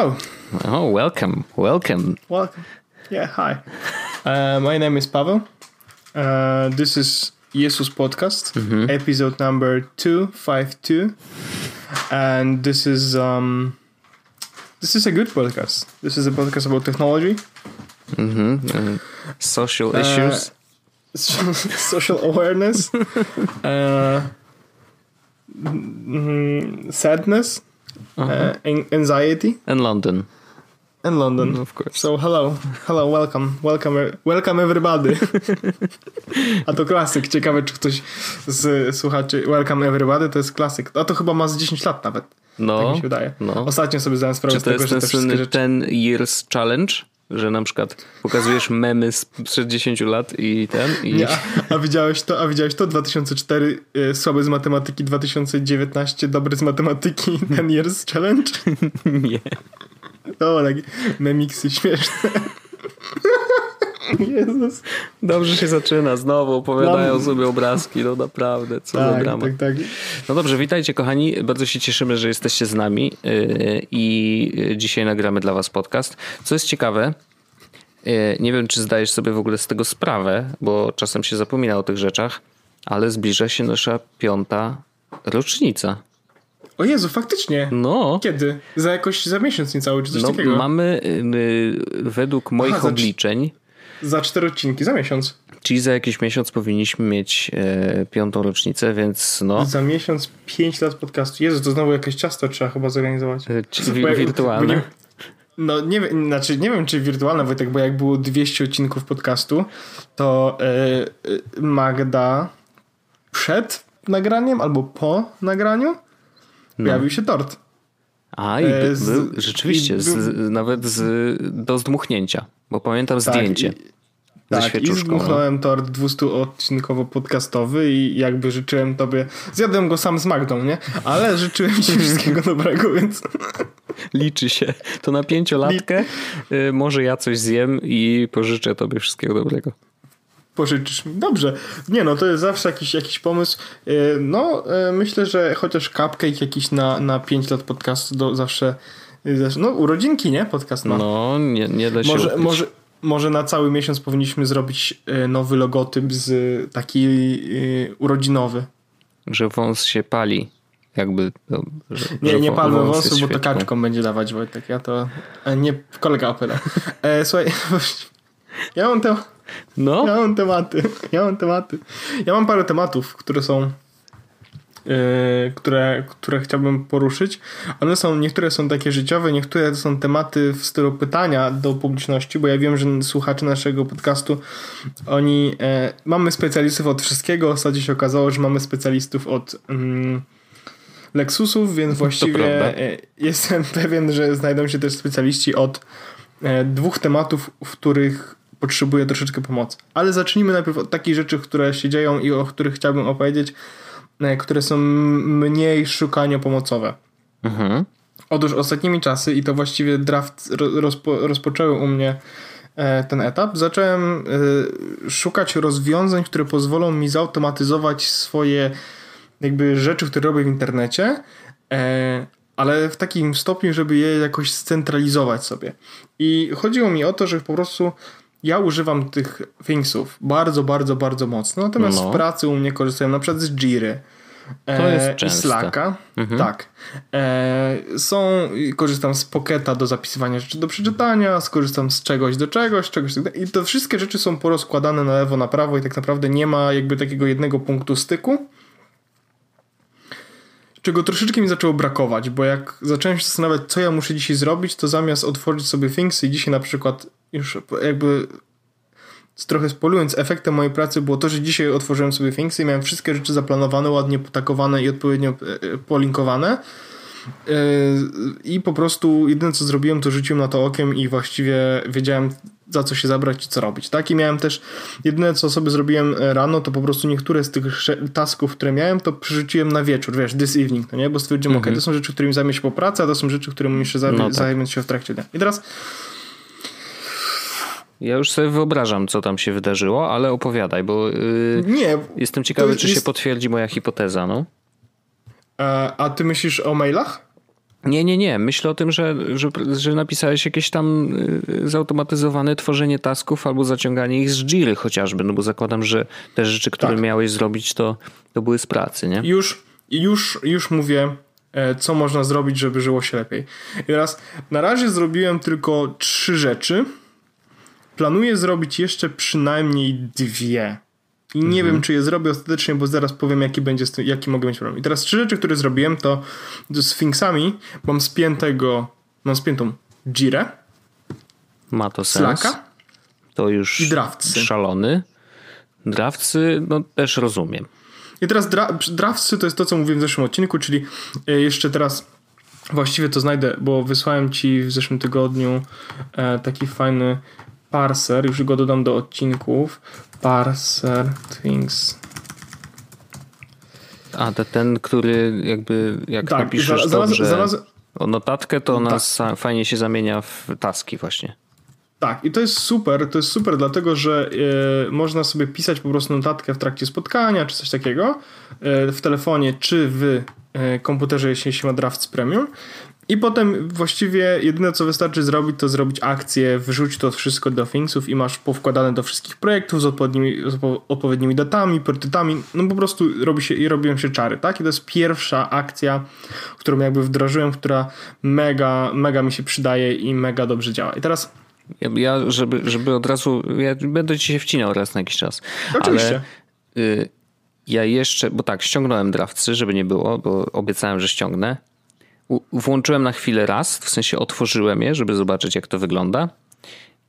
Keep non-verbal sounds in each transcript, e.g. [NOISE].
Hello. Oh, welcome. Welcome. Welcome. Yeah, hi. [LAUGHS] Uh, my name is Pavel. Uh, this is Jesus Podcast, episode number 252. And this is um this is a good podcast. This is a podcast about technology, hmm social issues. [LAUGHS] social awareness, [LAUGHS] uh, mm, sadness, uh, an- anxiety, and London, and London. of course. So hello, hello, welcome, welcome, welcome everybody. [LAUGHS] A to klasyk. Ciekawe, czy ktoś z słuchaczy Welcome everybody to jest klasyk. A to chyba ma z 10 lat nawet. Tak No, mi się wydaje. no. Ostatnio sobie zdałem sprawę Czy z to tego, jest że ten te wszystkie rzeczy... 10 years challenge? Że na przykład pokazujesz memy sprzed 10 lat i ten i Nie, a, a widziałeś to? A widziałeś to? 2004 y, słaby z matematyki, 2019 dobry z matematyki, [LAUGHS] ten years challenge. [LAUGHS] nie. To takie memiksy śmieszne. Jezus. Dobrze się zaczyna, znowu opowiadają sobie obrazki, no naprawdę, co za Tak, drama. tak, tak. No dobrze, witajcie kochani, bardzo się cieszymy, że jesteście z nami yy, i dzisiaj nagramy dla was podcast. Co jest ciekawe, yy, nie wiem czy zdajesz sobie w ogóle z tego sprawę, bo czasem się zapomina o tych rzeczach, ale zbliża się nasza piąta rocznica. O Jezu, faktycznie. No, Kiedy? Za jakoś, za miesiąc niecały, czy coś no takiego? mamy yy, według moich Aha, za- obliczeń, Za cztery odcinki, za miesiąc. czyli za jakiś miesiąc powinniśmy mieć yy, piątą rocznicę, więc no, Za miesiąc pięć lat podcastu. Jezu, to znowu jakieś ciasto trzeba chyba zorganizować. ci- Bo wi- wirtualne. nie- No nie wiem, znaczy nie wiem czy wirtualne Wojtek, bo jak było 200 odcinków podcastu, to e, e, Magda przed nagraniem albo po nagraniu pojawił się tort. A, i E, by, z- był, rzeczywiście, i z, nawet z, do zdmuchnięcia, bo pamiętam Tak, zdjęcie i- Tak, i świeczuszką. No. zdmuchnąłem tort 200-odcinkowo-podcastowy i jakby życzyłem tobie, zjadłem go sam z Magdą, nie? Ale [LAUGHS] życzyłem ci wszystkiego dobrego, więc Liczy się. To na pięciolatkę y, może ja coś zjem i pożyczę tobie wszystkiego dobrego. Pożyczysz mi. Dobrze. Nie no, to jest zawsze jakiś, jakiś pomysł. Yy, No, yy, myślę, że chociaż cupcake jakiś na, na 5 lat podcastu do, zawsze, yy, zawsze... No, urodzinki, nie? Podcast ma. No, nie, nie da się może, ukryć. może, może na cały miesiąc powinniśmy zrobić nowy logotyp z taki urodzinowy. Że wąs się pali. Jakby... To, że, Nie, że nie palmy wąs wąsów, bo to kaczką będzie dawać Wojtek. Ja to... e, Nie, kolega opera. E, słuchaj, [LAUGHS] ja mam, te, No, ja mam tematy. Ja mam tematy. Ja mam parę tematów, które są e, które, które chciałbym poruszyć. One są, niektóre są takie życiowe, niektóre to są tematy w stylu pytania do publiczności, bo ja wiem, że słuchacze naszego podcastu, oni, e, mamy specjalistów od wszystkiego, w zasadzie się okazało, że mamy specjalistów od mm, Lexusów, więc właściwie e, jestem [LAUGHS] pewien, że znajdą się też specjaliści od dwóch tematów, w których potrzebuję troszeczkę pomocy. Ale zacznijmy najpierw od takich rzeczy, które się dzieją i o których chciałbym opowiedzieć, e, które są mniej szukanie-pomocowe. mhm. Otóż ostatnimi czasy, i to właściwie draft ro- rozpo, rozpoczęły u mnie e, ten etap, zacząłem e, szukać rozwiązań, które pozwolą mi zautomatyzować swoje jakby rzeczy, które robię w internecie, ale w takim stopniu, żeby je jakoś scentralizować sobie. I chodziło mi o to, że po prostu ja używam tych thingsów bardzo, bardzo, bardzo mocno, natomiast No. w pracy u mnie korzystają na przykład z Jiry. To jest e, częste. Slacka. Mhm. Tak. E, są, korzystam z Pocketa do zapisywania rzeczy do przeczytania, skorzystam z czegoś do czegoś, czegoś tak. I to wszystkie rzeczy są porozkładane na lewo, na prawo i tak naprawdę nie ma jakby takiego jednego punktu styku. Czego troszeczkę mi zaczęło brakować, bo jak zacząłem się zastanawiać, co ja muszę dzisiaj zrobić, to zamiast otworzyć sobie Things i dzisiaj na przykład już jakby trochę spolując, efektem mojej pracy było to, że dzisiaj otworzyłem sobie Thingsy i miałem wszystkie rzeczy zaplanowane, ładnie potakowane i odpowiednio e, e, polinkowane. E, I po prostu jedyne co zrobiłem, to rzuciłem na to okiem i właściwie wiedziałem za co się zabrać i co robić. Tak i miałem też, jedyne co sobie zrobiłem e, rano, to po prostu niektóre z tych tasków, które miałem, to przerzuciłem na wieczór, wiesz, this evening, no nie? Bo stwierdziłem, Mhm. ok, to są rzeczy, którymi zajmę się po pracy, a to są rzeczy, którymi jeszcze zajmę, No tak. się w trakcie dnia. I teraz Ja już sobie wyobrażam, co tam się wydarzyło, ale opowiadaj, bo yy, nie, jestem ciekawy, To czy się jest- potwierdzi moja hipoteza, no. e, a ty myślisz o mailach? Nie, nie, nie. Myślę o tym, że, że, że napisałeś jakieś tam y, zautomatyzowane tworzenie tasków albo zaciąganie ich z Jiry chociażby, no bo zakładam, że te rzeczy, które tak. miałeś zrobić, to, to były z pracy, nie? Już, już, już mówię, e, co można zrobić, żeby żyło się lepiej. I teraz, na razie zrobiłem tylko trzy rzeczy. Planuję zrobić jeszcze przynajmniej dwie. I nie mhm. wiem, czy je zrobię ostatecznie, bo zaraz powiem, jaki będzie, jaki mogę mieć problem. I teraz trzy rzeczy, które zrobiłem, to z Sphinxami mam spiętego, mam spiętą Jirę. Ma to sens. Slacka. To już i Draftsy. szalony. Draftsy, no też rozumiem. I teraz dra Draftsy to jest to, co mówiłem w zeszłym odcinku, czyli e, jeszcze teraz właściwie to znajdę, bo wysłałem ci w zeszłym tygodniu e, taki fajny parser, już go dodam do odcinków parser things. A to ten, który jakby jak tak, napiszesz znalaz, dobrze znalaz... o notatkę, to ona tak. fajnie się zamienia w taski właśnie. Tak, i to jest super, to jest super, dlatego że y, można sobie pisać po prostu notatkę w trakcie spotkania, czy coś takiego y, w telefonie, czy w y, komputerze, jeśli się ma Drafts Premium. I potem właściwie jedyne co wystarczy zrobić, to zrobić akcję, wrzuć to wszystko do Thingsów i masz powkładane do wszystkich projektów z odpowiednimi, z odpowiednimi datami, priorytetami. No po prostu robi się, robią się czary, tak? I to jest pierwsza akcja, którą jakby wdrożyłem, która mega, mega mi się przydaje i mega dobrze działa. I teraz ja, żeby, żeby od razu, ja będę ci się wcinał raz na jakiś czas. Oczywiście. Ale, y, ja jeszcze, bo tak, ściągnąłem drawcy, żeby nie było, bo obiecałem, że ściągnę włączyłem na chwilę raz, w sensie otworzyłem je, żeby zobaczyć, jak to wygląda.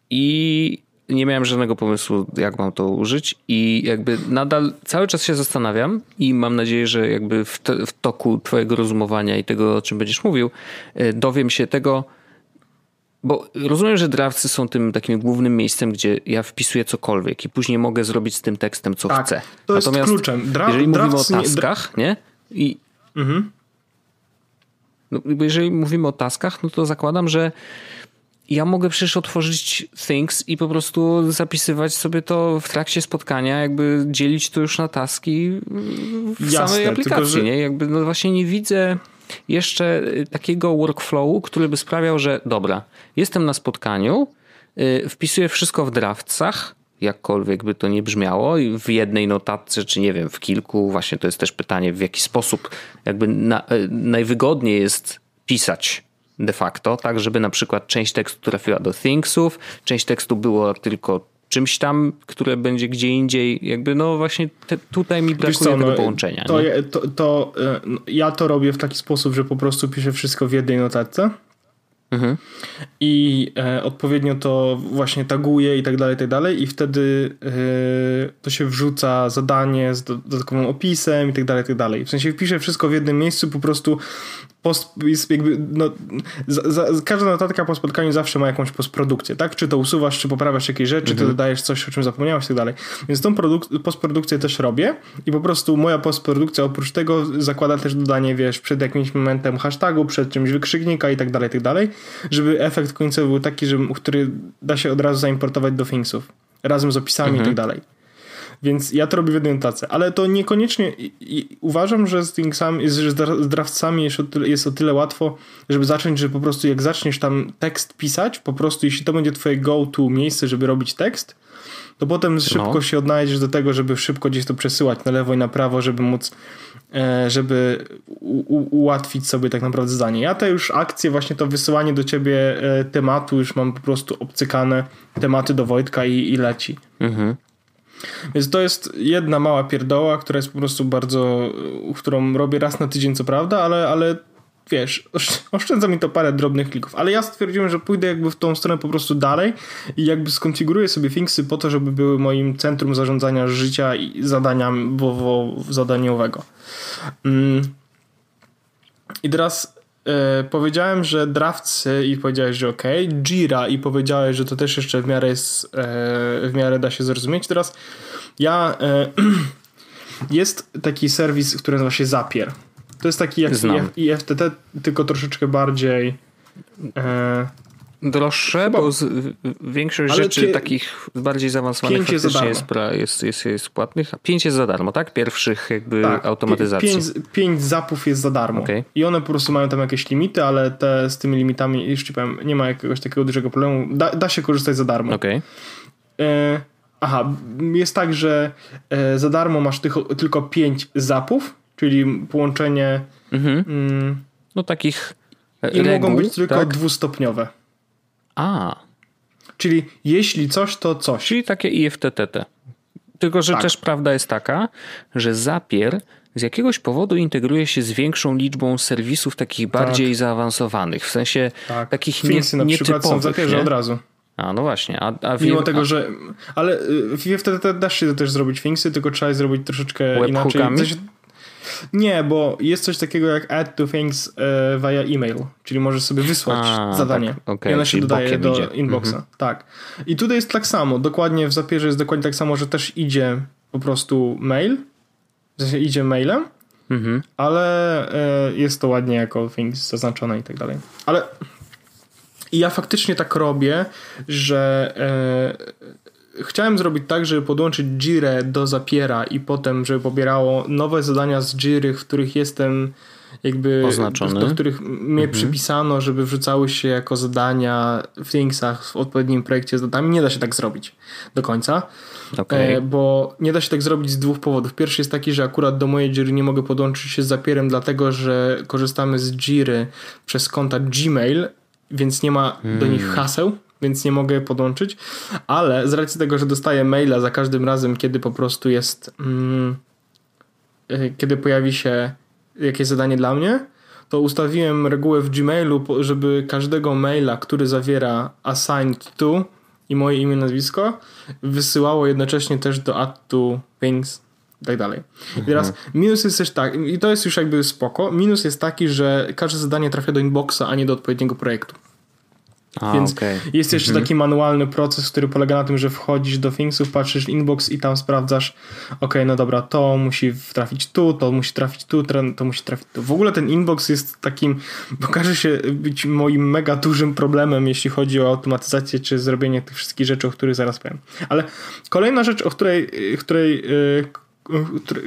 I nie miałem żadnego pomysłu, jak mam to użyć, i jakby nadal cały czas się zastanawiam i mam nadzieję, że jakby w, te, w toku Twojego rozumowania i tego, o czym będziesz mówił, e, dowiem się tego. Bo rozumiem, że drawcy są tym takim głównym miejscem, gdzie ja wpisuję cokolwiek i później mogę zrobić z tym tekstem, co tak, chcę. To jest Natomiast kluczem. Dra jeżeli mówimy o taskach, nie? I mhm. No, jeżeli mówimy o taskach, no to zakładam, że ja mogę przecież otworzyć Things i po prostu zapisywać sobie to w trakcie spotkania, jakby dzielić to już na taski w Jasne, samej aplikacji, tylko, że... nie? Jakby no właśnie nie widzę jeszcze takiego workflowu, który by sprawiał, że dobra, jestem na spotkaniu, y, wpisuję wszystko w draftsach, jakkolwiek by to nie brzmiało, w jednej notatce, czy nie wiem, w kilku, właśnie to jest też pytanie, w jaki sposób jakby na, e, najwygodniej jest pisać de facto, tak, żeby na przykład część tekstu trafiła do Thingsów, część tekstu było tylko czymś tam, które będzie gdzie indziej, jakby no właśnie te, tutaj mi brakuje co, tego no, połączenia. To, to, to, e, no, ja to robię w taki sposób, że po prostu piszę wszystko w jednej notatce Mhm. I e, odpowiednio to właśnie taguje i tak dalej, i tak dalej, i wtedy e, to się wrzuca zadanie z dodatkowym opisem i tak dalej, i tak dalej. W sensie wpiszę wszystko w jednym miejscu, po prostu post, jest jakby, no, za, za, każda notatka po spotkaniu zawsze ma jakąś postprodukcję, tak? Czy to usuwasz, czy poprawiasz jakieś rzeczy, mhm. czy dodajesz coś, o czym zapomniałeś i tak dalej. Więc tą produk- postprodukcję też robię i po prostu moja postprodukcja oprócz tego zakłada też dodanie, wiesz, przed jakimś momentem hashtagu, przed czymś wykrzyknika i tak dalej, i tak dalej, żeby efekt końcowy był taki, że, który da się od razu zaimportować do Thingsów razem z opisami mhm. i tak dalej. Więc ja to robię w jednej notacji, ale to niekoniecznie i, i uważam, że z Thingsami, że z draftcami jest o, tyle, jest o tyle łatwo, żeby zacząć, że po prostu jak zaczniesz tam tekst pisać, po prostu jeśli to będzie twoje go-to miejsce, żeby robić tekst, to potem no. szybko się odnajdziesz do tego, żeby szybko gdzieś to przesyłać na lewo i na prawo, żeby móc e, żeby ułatwić sobie tak naprawdę zdanie. Ja te już akcje, właśnie to wysyłanie do ciebie e, tematu, już mam po prostu obcykane tematy do Wojtka i, i leci. Mhm. Więc to jest jedna mała pierdoła, która jest po prostu bardzo, którą robię raz na tydzień, co prawda, ale, ale wiesz, [LAUGHS] oszczędza mi to parę drobnych klików, ale ja stwierdziłem, że pójdę jakby w tą stronę po prostu dalej i jakby skonfiguruję sobie Thingsy po to, żeby były moim centrum zarządzania życia i zadania zadaniowego. Mm. I teraz e, powiedziałem, że Draftsy i powiedziałeś, że ok, Jira i powiedziałeś, że to też jeszcze w miarę jest, e, w miarę da się zrozumieć. Teraz ja e, [CLEARS THROAT] jest taki serwis, który nazywa się Zapier. To jest taki jak IFTT, tylko troszeczkę bardziej droższe, Chyba... bo z, większość Ale rzeczy pie... takich bardziej zaawansowanych faktycznie jest, jest, jest, jest płatnych. Pięć jest za darmo, tak? Pierwszych jakby tak, automatyzacji. Pięć, pięć zapów jest za darmo. Okay. I one po prostu mają tam jakieś limity, ale te z tymi limitami, jeszcze powiem, nie ma jakiegoś takiego dużego problemu. Da, da się korzystać za darmo. Okay. E, aha, jest tak, że e, za darmo masz tych, tylko pięć zapów, czyli połączenie... Mhm. Mm, no takich I reguł, mogą być tylko tak? dwustopniowe. A. Czyli jeśli coś, to coś. Czyli takie IFTTT. Tylko, że tak. też prawda jest taka, że Zapier z jakiegoś powodu integruje się z większą liczbą serwisów takich bardziej tak. zaawansowanych, w sensie tak. takich Finsy nie, na przykład są w Zapierze od razu. A, no właśnie. A, a Mimo tego, a... że... Ale y, wtedy da się też zrobić Finsy, tylko trzeba je zrobić troszeczkę inaczej. Coś, nie, bo jest coś takiego jak add to things e, via email, czyli możesz sobie wysłać A, zadanie tak, okay. i ona się dodaje do idzie. inboxa. Mhm. Tak. I tutaj jest tak samo, dokładnie w Zapierze jest dokładnie tak samo, że też idzie po prostu mail, w sensie idzie mailem, mhm. ale e, jest to ładnie jako things zaznaczone i tak dalej. Ale i ja faktycznie tak robię, że e, chciałem zrobić tak, żeby podłączyć Jirę do Zapiera i potem, żeby pobierało nowe zadania z Jiry, w których jestem jakby Oznaczony. do których mnie mhm. przypisano, żeby wrzucały się jako zadania w Thingsach w odpowiednim projekcie z datami. Nie da się tak zrobić do końca. Okay. Bo nie da się tak zrobić z dwóch powodów. Pierwszy jest taki, że akurat do mojej Jiry nie mogę podłączyć się z Zapierem, dlatego że korzystamy z Jiry przez konta Gmail, więc nie ma hmm. do nich hmm. haseł więc nie mogę podłączyć, ale z racji tego, że dostaję maila za każdym razem, kiedy po prostu jest, mm, e, kiedy pojawi się jakieś zadanie dla mnie, to ustawiłem regułę w Gmailu, żeby każdego maila, który zawiera assigned to i moje imię, nazwisko, wysyłało jednocześnie też do add to things i tak dalej. I teraz mhm. minus jest też tak, i to jest już jakby spoko, minus jest taki, że każde zadanie trafia do inboxa, a nie do odpowiedniego projektu. A, Więc okay. jest jeszcze mhm. taki manualny proces, który polega na tym, że wchodzisz do Thingsów, patrzysz inbox i tam sprawdzasz, ok, no dobra, to musi trafić tu, to musi trafić tu, to musi trafić tu. W ogóle ten inbox jest takim, okaże się być moim mega dużym problemem, jeśli chodzi o automatyzację czy zrobienie tych wszystkich rzeczy, o których zaraz powiem. Ale kolejna rzecz, o której, której yy,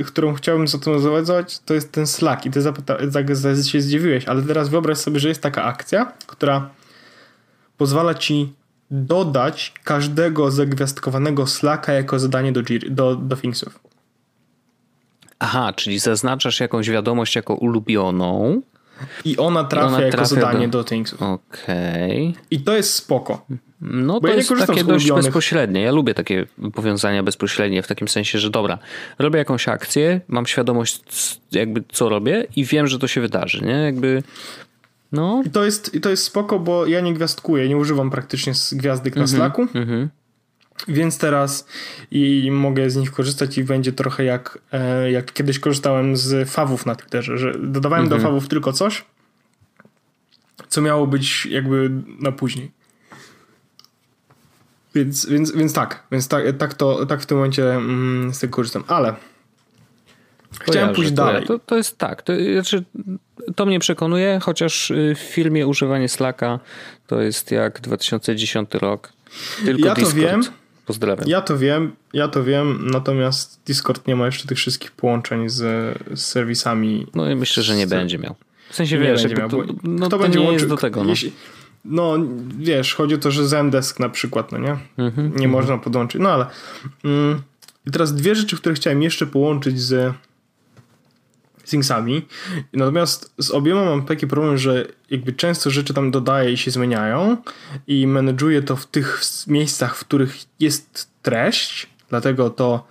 którą chciałbym zautomatyzować, to jest ten Slack. I ty zapyta, się zdziwiłeś, ale teraz wyobraź sobie, że jest taka akcja, która pozwala ci dodać każdego zagwiazdkowanego Slacka jako zadanie do, do, do Thingsów. Aha, czyli zaznaczasz jakąś wiadomość jako ulubioną. I ona trafia, I ona jako zadanie do, do Thingsów. Okej. Okay. I to jest spoko. No to ja jest takie dość bezpośrednie. Ja lubię takie powiązania bezpośrednie w takim sensie, że dobra, robię jakąś akcję, mam świadomość jakby co robię i wiem, że to się wydarzy, nie? Jakby no. I to jest, to jest spoko, bo ja nie gwiazdkuję, nie używam praktycznie gwiazdek na mm -hmm, Slacku. Mm -hmm. Więc teraz i mogę z nich korzystać i będzie trochę jak, e, jak kiedyś korzystałem z fawów na Twitterze, że dodawałem do mhm. fawów tylko coś, co miało być jakby na później. Więc, więc, więc tak, więc tak, tak, to, tak w tym momencie mm, z tego korzystam. Ale Chciałem pójść dalej. To, to jest tak. To, znaczy, to mnie przekonuje, chociaż y, w filmie używanie Slacka to jest jak 2010 rok. Tylko ja Discord. to wiem. Pozdrawiam. Ja to wiem, ja to wiem, natomiast Discord nie ma jeszcze tych wszystkich połączeń z, z serwisami. No i myślę, że nie z... będzie miał. W sensie nie wiesz, miał, to, no, kto to będzie nie łączył, do tego. No. Jeśli, no wiesz, chodzi o to, że Zendesk na przykład, no nie? -hmm, nie -hmm. można podłączyć. No ale mm, i teraz dwie rzeczy, które chciałem jeszcze połączyć z Thingsami. Natomiast z obiema mam taki problem, że jakby często rzeczy tam dodaję i się zmieniają i menedżuję to w tych miejscach, w których jest treść, dlatego to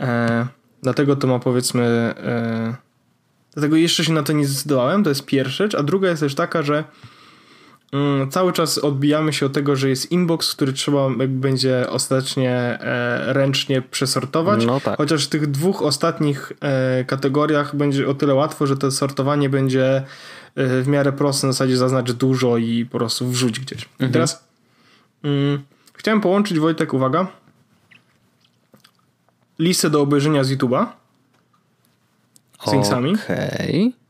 e, dlatego to ma powiedzmy e, dlatego jeszcze się na to nie zdecydowałem, to jest pierwsza rzecz, a druga jest też taka, że cały czas odbijamy się od tego, że jest inbox, który trzeba będzie ostatecznie e, ręcznie przesortować. No tak. Chociaż w tych dwóch ostatnich e, kategoriach będzie o tyle łatwo, że to sortowanie będzie e, w miarę proste, na zasadzie zaznacz dużo i po prostu wrzuć gdzieś. Mhm. Teraz mm, chciałem połączyć, Wojtek, uwaga, listę do obejrzenia z YouTube'a z. Okej. Okay.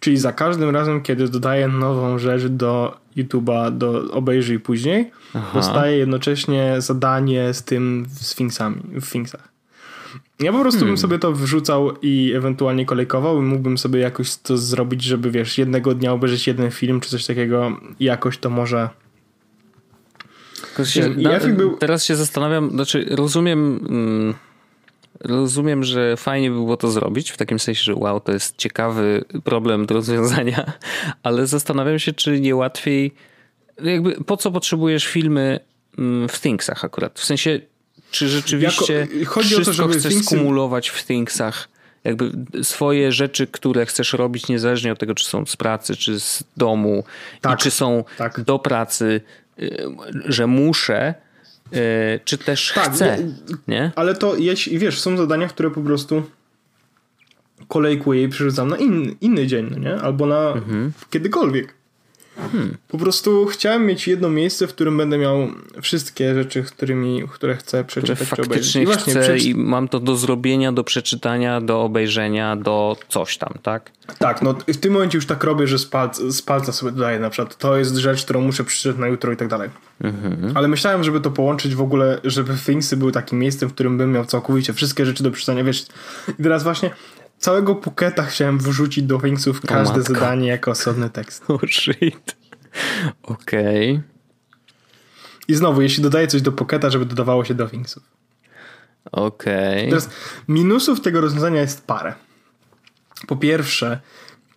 Czyli za każdym razem, kiedy dodaję nową rzecz do YouTube'a do obejrzyj później, Aha. dostaje jednocześnie zadanie z tym w Sphinxami, w Sphinxach. Ja po prostu Hmm. bym sobie to wrzucał i ewentualnie kolejkował i mógłbym sobie jakoś to zrobić, żeby wiesz, jednego dnia obejrzeć jeden film czy coś takiego i jakoś to może... Się, I na, był- Teraz się zastanawiam, znaczy rozumiem, mm, rozumiem, że fajnie by było to zrobić, w takim sensie, że wow, to jest ciekawy problem do rozwiązania, [LAUGHS] ale zastanawiam się, czy nie łatwiej, jakby po co potrzebujesz filmy mm, w Thingsach akurat? W sensie, czy rzeczywiście Jako- chodzi o to, wszystko żeby chcesz Thingsy- skumulować w Thingsach? Jakby swoje rzeczy, które chcesz robić, niezależnie od tego, czy są z pracy, czy z domu, Tak, i czy są tak. do pracy, y, że muszę, y, czy też Tak, chcę. nie- Nie? Ale to, jeśli, wiesz, są zadania, które po prostu kolejkuję i przerzucam na in, inny dzień, no nie? Albo na Mhm. kiedykolwiek. Hmm. Po prostu chciałem mieć jedno miejsce, w którym będę miał wszystkie rzeczy, którymi, które chcę przeczytać czy obejrzeć. faktycznie I właśnie, przeczy- i mam to do zrobienia, do przeczytania, do obejrzenia, do coś tam, tak? Tak, no w tym momencie już tak robię, że z palca, z palca sobie dodaję na przykład to jest rzecz, którą muszę przeczytać na jutro i tak dalej. Mhm. Ale myślałem, żeby to połączyć w ogóle, żeby Thingsy były takim miejscem, w którym bym miał całkowicie wszystkie rzeczy do przeczytania, wiesz. I teraz właśnie całego Puketa chciałem wrzucić do Thingsów każde zadanie jako osobny tekst. [LAUGHS] Oh shit. Okej. I znowu, jeśli dodaję coś do Puketa, żeby dodawało się do Thingsów. Okej. Teraz minusów tego rozwiązania jest parę. Po pierwsze,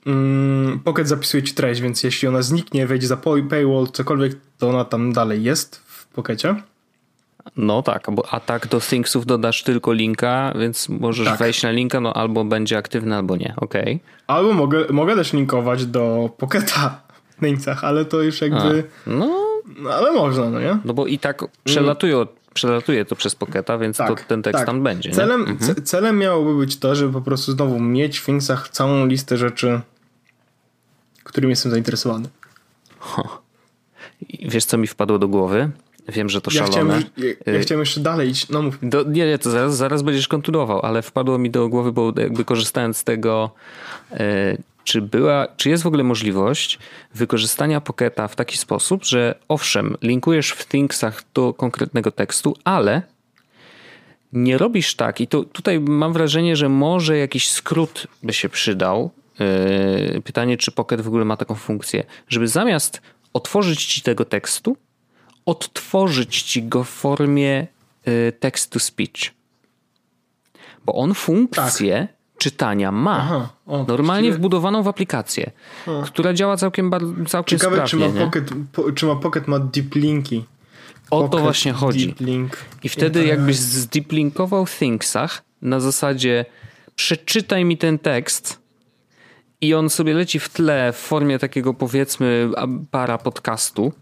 mm, Pocket zapisuje ci treść, więc jeśli ona zniknie, wejdzie za pay- paywall, cokolwiek, to ona tam dalej jest w Pokecie. No tak, bo a tak do Thingsów dodasz tylko linka, więc możesz Tak. wejść na linka, no albo będzie aktywny, albo nie. Okej. Albo mogę, mogę też linkować do Pocketa w Thingsach, ale to już jakby... No, No ale można, no nie? no bo i tak przelatuje, przelatuje to przez Pocketa, więc to, ten tekst tam będzie. Nie? Celem, Mhm. ce- celem miałoby być to, żeby po prostu znowu mieć w Thingsach całą listę rzeczy, którymi jestem zainteresowany. I Wiesz, co mi wpadło do głowy? Wiem, że to Ja chciałem, szalone. ja, ja chciałem jeszcze dalej iść. No mów. Do, nie, nie, to zaraz, zaraz będziesz kontynuował, ale wpadło mi do głowy, bo jakby korzystając z tego, e, czy była, czy jest w ogóle możliwość wykorzystania Pocketa w taki sposób, że owszem, linkujesz w Thingsach do konkretnego tekstu, ale nie robisz tak i to tutaj mam wrażenie, że może jakiś skrót by się przydał. E, Pytanie, czy Pocket w ogóle ma taką funkcję, żeby zamiast otworzyć ci tego tekstu, odtworzyć ci go w formie y, text to speech. Bo on funkcję czytania ma. Aha, o, Normalnie wbudowaną w aplikację, która działa całkiem, całkiem Ciekawe, czy sprawnie. ma, nie? pocket, po, czy ma Pocket ma deep linki. O to Pocket właśnie chodzi. I wtedy jakbyś zdeplinkował w Thingsach na zasadzie przeczytaj mi ten tekst i on sobie leci w tle w formie takiego powiedzmy a- para podcastu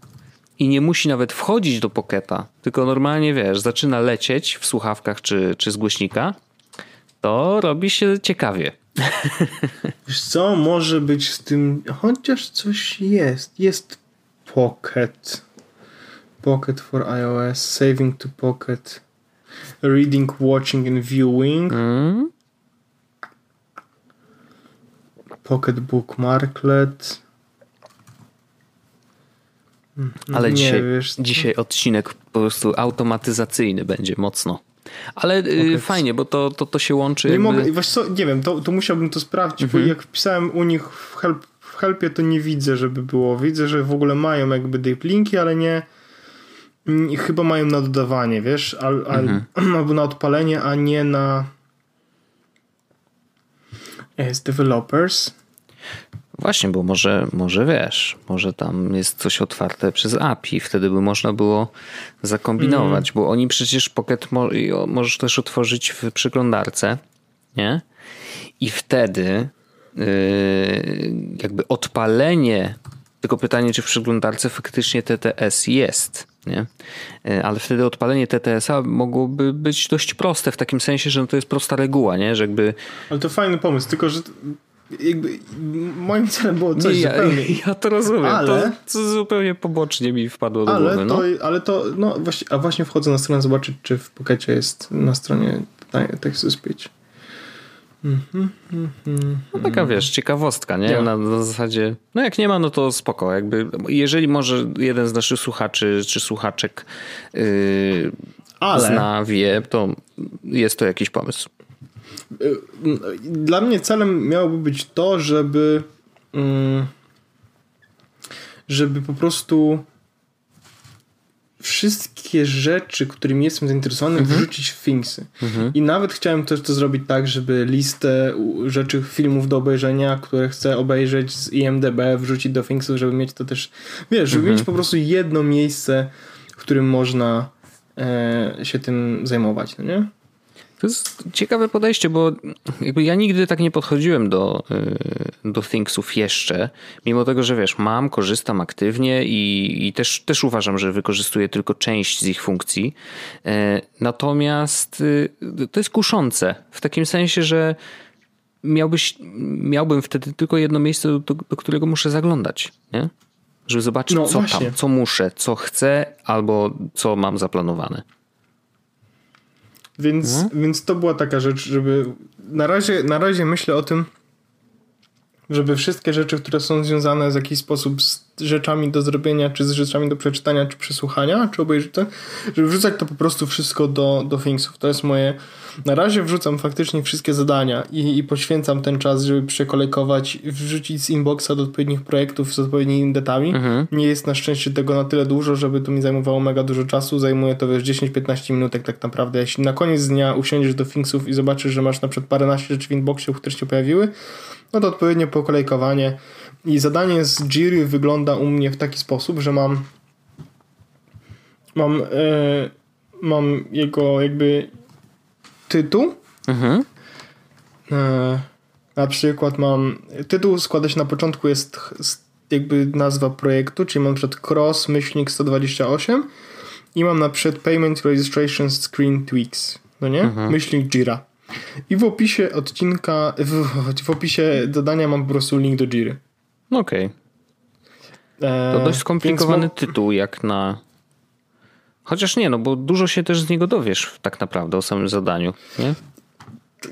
i nie musi nawet wchodzić do Pocketa, tylko normalnie wiesz, zaczyna lecieć w słuchawkach czy, czy z głośnika, to robi się ciekawie. [LAUGHS] Wiesz co, może być z tym, chociaż coś jest. Jest Pocket. Pocket for iOS, saving to Pocket, reading, watching and viewing, Mm? Pocket Bookmarklet. Ale Nie, dzisiaj, wiesz dzisiaj odcinek po prostu automatyzacyjny będzie mocno. Ale y, fajnie, bo to, to, to się łączy. Nie jakby... mogę, wiesz co, nie wiem, to, to musiałbym to sprawdzić, Mhm. bo jak wpisałem u nich w, help, w helpie, to nie widzę, żeby było. Widzę, że w ogóle mają jakby deep linki, ale nie mm, chyba mają na dodawanie, wiesz, al, al, Mhm. [CLEARS THROAT] albo na odpalenie, a nie na jest developers. Właśnie, bo może, może wiesz, może tam jest coś otwarte przez API, wtedy by można było zakombinować, bo oni przecież Pocket mo- możesz też otworzyć w przeglądarce, nie? I wtedy yy, jakby odpalenie, tylko pytanie, czy w przeglądarce faktycznie TTS jest, nie? Yy, Ale wtedy odpalenie TTS-a mogłoby być dość proste, w takim sensie, że to jest prosta reguła, nie? Że jakby Ale to fajny pomysł, tylko że jakby moim celem było coś Nie, ja, zupełnie [LAUGHS] ja to rozumiem. Ale- To, to zupełnie pobocznie mi wpadło do Ale głowy. No. to, ale to, no właśnie, a właśnie wchodzę na stronę zobaczyć, czy w Pokecie jest na stronie text to speech. No taka wiesz, ciekawostka, nie? Na, na, zasadzie, no jak nie ma, no to spoko. Jakby, jeżeli może jeden z naszych słuchaczy czy słuchaczek yy, Ale... zna, wie, to jest to jakiś pomysł. Dla mnie celem miałoby być to, żeby mm, żeby po prostu wszystkie rzeczy, którymi jestem zainteresowany, mhm. wrzucić w Thingsy. Mhm. I nawet chciałem też to zrobić tak, żeby listę rzeczy, filmów do obejrzenia, które chcę obejrzeć z IMDB, wrzucić do Thingsów, żeby mieć to też, wiesz, żeby mhm. mieć po prostu jedno miejsce, w którym można e, się tym zajmować, no nie? To jest ciekawe podejście, bo jakby ja nigdy tak nie podchodziłem do, y, do Thingsów jeszcze, mimo tego, że wiesz, mam, korzystam aktywnie i, i też, też uważam, że wykorzystuję tylko część z ich funkcji. E, natomiast y, to jest kuszące w takim sensie, że miałbyś, miałbym wtedy tylko jedno miejsce, do, do którego muszę zaglądać, nie? Żeby zobaczyć, no, co właśnie. tam, co muszę, co chcę albo co mam zaplanowane. Więc, mhm. więc to była taka rzecz, żeby na razie, na razie myślę o tym, żeby wszystkie rzeczy, które są związane w jakiś sposób z rzeczami do zrobienia, czy z rzeczami do przeczytania, czy przesłuchania, czy obejrzenia, żeby wrzucać to po prostu wszystko do, do Thingsów. To jest moje na razie wrzucam faktycznie wszystkie zadania i, i poświęcam ten czas, żeby przekolejkować, wrzucić z inboxa do odpowiednich projektów z odpowiednimi datami. Mhm. Nie jest na szczęście tego na tyle dużo, żeby to mi zajmowało mega dużo czasu. Zajmuje to wiesz 10-15 minutek tak naprawdę. Jeśli na koniec dnia usiądziesz do Thingsów i zobaczysz, że masz na przykład paręnaście rzeczy w inboxie, które się pojawiły, no to odpowiednio pokolejkowanie. I zadanie z Jiry wygląda u mnie w taki sposób, że mam mam, yy, mam jego jakby tytuł. Mhm. E, na przykład mam. Tytuł składa się na początku, jest jakby nazwa projektu, czyli mam przed cross myślnik 128 i mam na przykład payment registration screen tweaks. No nie? Mhm. Myślnik Jira. I w opisie odcinka, w, w opisie dodania mam po prostu link do Jiry. Okej. Okay. E, to dość skomplikowany tytuł, jak na Chociaż nie, no bo dużo się też z niego dowiesz tak naprawdę o samym zadaniu, nie?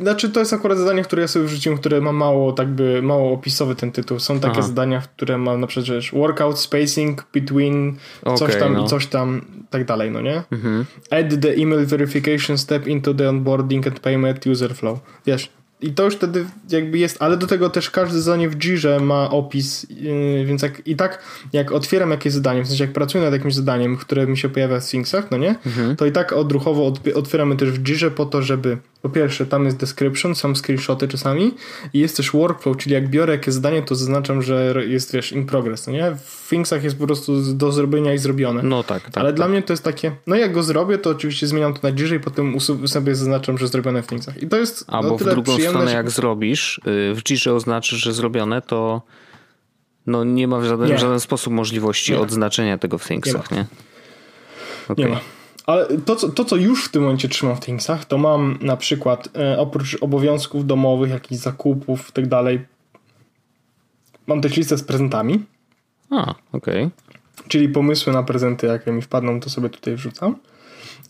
Znaczy, to jest akurat zadanie, które ja sobie wrzuciłem, które ma mało, tak by, mało opisowy ten tytuł. Są takie Aha. zadania, które ma na przykład wiesz, workout spacing between okay, coś tam no. i coś tam, tak dalej, no nie? Mhm. Add the email verification step into the onboarding and payment user flow. Wiesz, i to już wtedy jakby jest, ale do tego też każde zadanie w Jirze ma opis, yy, więc jak, i tak jak otwieram jakieś zadanie, w sensie jak pracuję nad jakimś zadaniem, które mi się pojawia w Thingsach, no nie? Mhm. To i tak odruchowo otwieramy też w Jirze po to, żeby po pierwsze, tam jest description, są screenshoty czasami i jest też workflow, czyli jak biorę jakieś zadanie, to zaznaczam, że jest, wiesz, in progress, no nie? W Thingsach jest po prostu do zrobienia i zrobione. No tak, tak. Ale tak. dla mnie to jest takie, no jak go zrobię, to oczywiście zmieniam to na i potem sobie zaznaczam, że zrobione w Thingsach. I to jest Albo w drugą stronę, jak zrobisz, y, w Jirze oznaczysz, że zrobione, to no nie ma w żaden, w żaden sposób możliwości nie. odznaczenia tego w Thingsach, nie? Nie, okay. nie ma. Ale to co, to, co już w tym momencie trzymam w Thingsach, to mam na przykład e, oprócz obowiązków domowych, jakichś zakupów i tak dalej, mam też listę z prezentami. A, okej. Okay. Czyli pomysły na prezenty, jakie mi wpadną, to sobie tutaj wrzucam.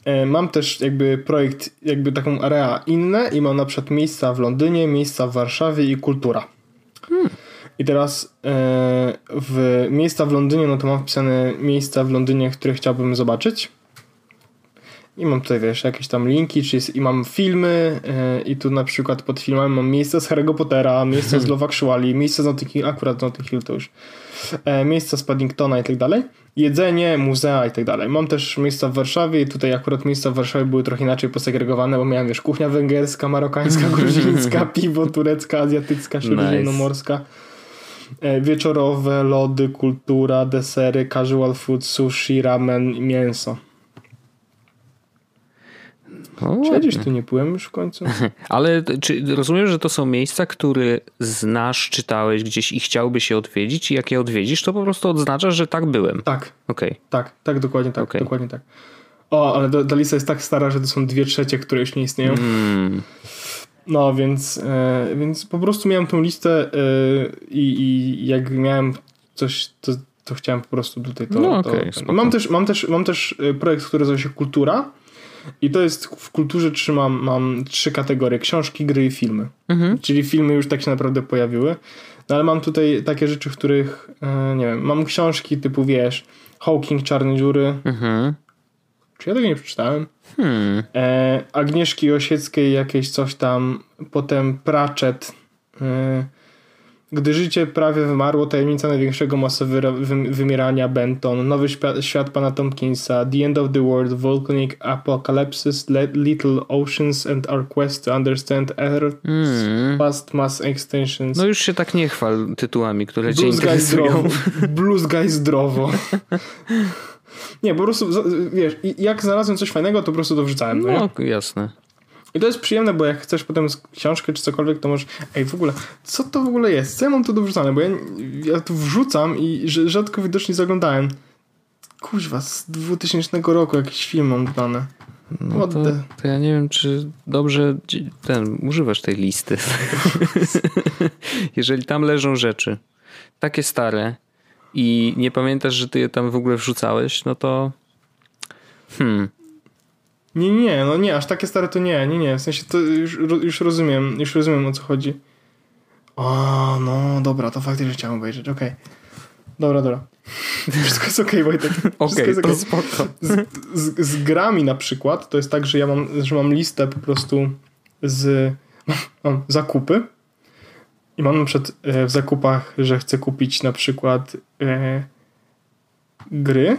E, mam też jakby projekt, jakby taką area inne i mam na przykład miejsca w Londynie, miejsca w Warszawie i kultura. Hmm. I teraz e, w miejsca w Londynie, no to mam wpisane miejsca w Londynie, które chciałbym zobaczyć. I mam tutaj, wiesz, jakieś tam linki, czy jest, i mam filmy yy, i tu na przykład pod filmami mam miejsca z Harry'ego Pottera, miejsca z [LAUGHS] Love Actually, miejsca z Notting Hill, akurat z Notting Hill to już, e, miejsca z Paddingtona i tak dalej, jedzenie, muzea i tak dalej. Mam też miejsca w Warszawie i tutaj akurat miejsca w Warszawie były trochę inaczej posegregowane, bo miałem, wiesz, kuchnia węgierska, marokańska, [LAUGHS] gruzińska, piwo turecka, azjatycka, śródziemnomorska. Nice. Wieczorowe, lody, kultura, desery, casual food, sushi, ramen, mięso. No, Siedzisz tu, nie byłem już w końcu. [LAUGHS] Ale czy rozumiem, że to są miejsca, które znasz, czytałeś gdzieś i chciałbyś je odwiedzić i jak je odwiedzisz, to po prostu odznaczasz, że tak byłem. Tak. Okay. Tak, tak, dokładnie tak, okay. dokładnie tak. O, ale ta lista jest tak stara, że to są dwie trzecie, które już nie istnieją. Mm. No, więc, e, więc po prostu miałem tą listę e, i, i jak miałem coś, to, to chciałem po prostu tutaj to... No, okay, to mam, też, mam, też, mam też projekt, który nazywa się Kultura, I to jest w kulturze trzymam, mam trzy kategorie: książki, gry i filmy. Mhm. Czyli filmy już tak się naprawdę pojawiły. No ale mam tutaj takie rzeczy, w których e, nie wiem, mam książki typu wiesz, Hawking, Czarne Dziury. Mhm. Czy ja tego nie przeczytałem? Hmm. E, Agnieszki Osieckiej jakieś coś tam, potem Pratchett. E, gdy życie prawie wymarło, tajemnica największego masowego wymierania Benton, Nowy świat, świat pana Tompkinsa, The End of the World, Volcanic Apocalypse, Little Oceans and Our Quest to Understand Earth's mm. Past Mass Extensions. No już się tak nie chwal tytułami, które Blues cię interesują. Zdrowo. [LAUGHS] Blues Guy zdrowo. nie, po prostu, wiesz, jak znalazłem coś fajnego, to po prostu to wrzucałem. No, no jasne. I to jest przyjemne, bo jak chcesz potem książkę czy cokolwiek, to możesz, ej w ogóle, co to w ogóle jest? Co ja mam tu do wrzucania? Bo ja, ja tu wrzucam i rzadko widocznie zaglądałem. Kuźwa, z 2000 roku jakiś film mam dane. No to, to, ja nie wiem, czy dobrze ten, używasz tej listy. [LAUGHS] Jeżeli tam leżą rzeczy takie stare i nie pamiętasz, że ty je tam w ogóle wrzucałeś, no to hmm, nie, nie, no nie, aż takie stare to nie, nie, nie, w sensie to już, już rozumiem, już rozumiem o co chodzi. O, no dobra, to faktycznie chciałem obejrzeć, okej. Okay. Dobra, dobra. [LAUGHS] Wszystko jest okej, okay, Wojtek. [LAUGHS] Okej, okay, to spoko. Z, z, z, grami na przykład, to jest tak, że ja mam, że mam listę po prostu z mam, [LAUGHS] mam zakupy i mam przykład e, w zakupach, że chcę kupić na przykład e, gry,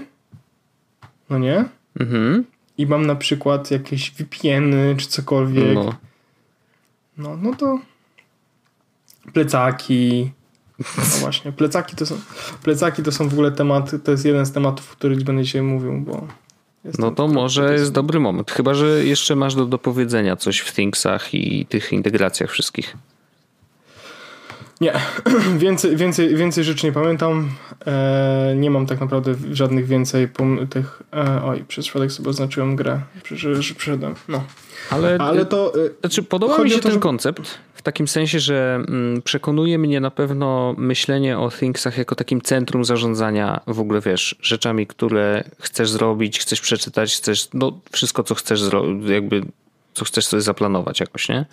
no nie? Mhm i mam na przykład jakieś VPN-y czy cokolwiek, no. no, no to plecaki. No właśnie, plecaki to są plecaki to są w ogóle temat, to jest jeden z tematów, o których będę dzisiaj mówił, bo no to może jest dobry moment. Chyba, że jeszcze masz do dopowiedzenia coś w Thingsach i tych integracjach wszystkich. Nie, [CLEARS THROAT] więcej, więcej, więcej rzeczy nie pamiętam. E, nie mam tak naprawdę żadnych więcej tych. E, oj, przez przypadek sobie oznaczyłem grę, przyszedłem. No. Ale, Ale to. E, znaczy, podoba mi się ten że... koncept w takim sensie, że mm, przekonuje mnie na pewno myślenie o Thingsach jako takim centrum zarządzania w ogóle, wiesz, rzeczami, które chcesz zrobić, chcesz przeczytać, chcesz, no wszystko, co chcesz zrobić, jakby co chcesz sobie zaplanować jakoś, nie?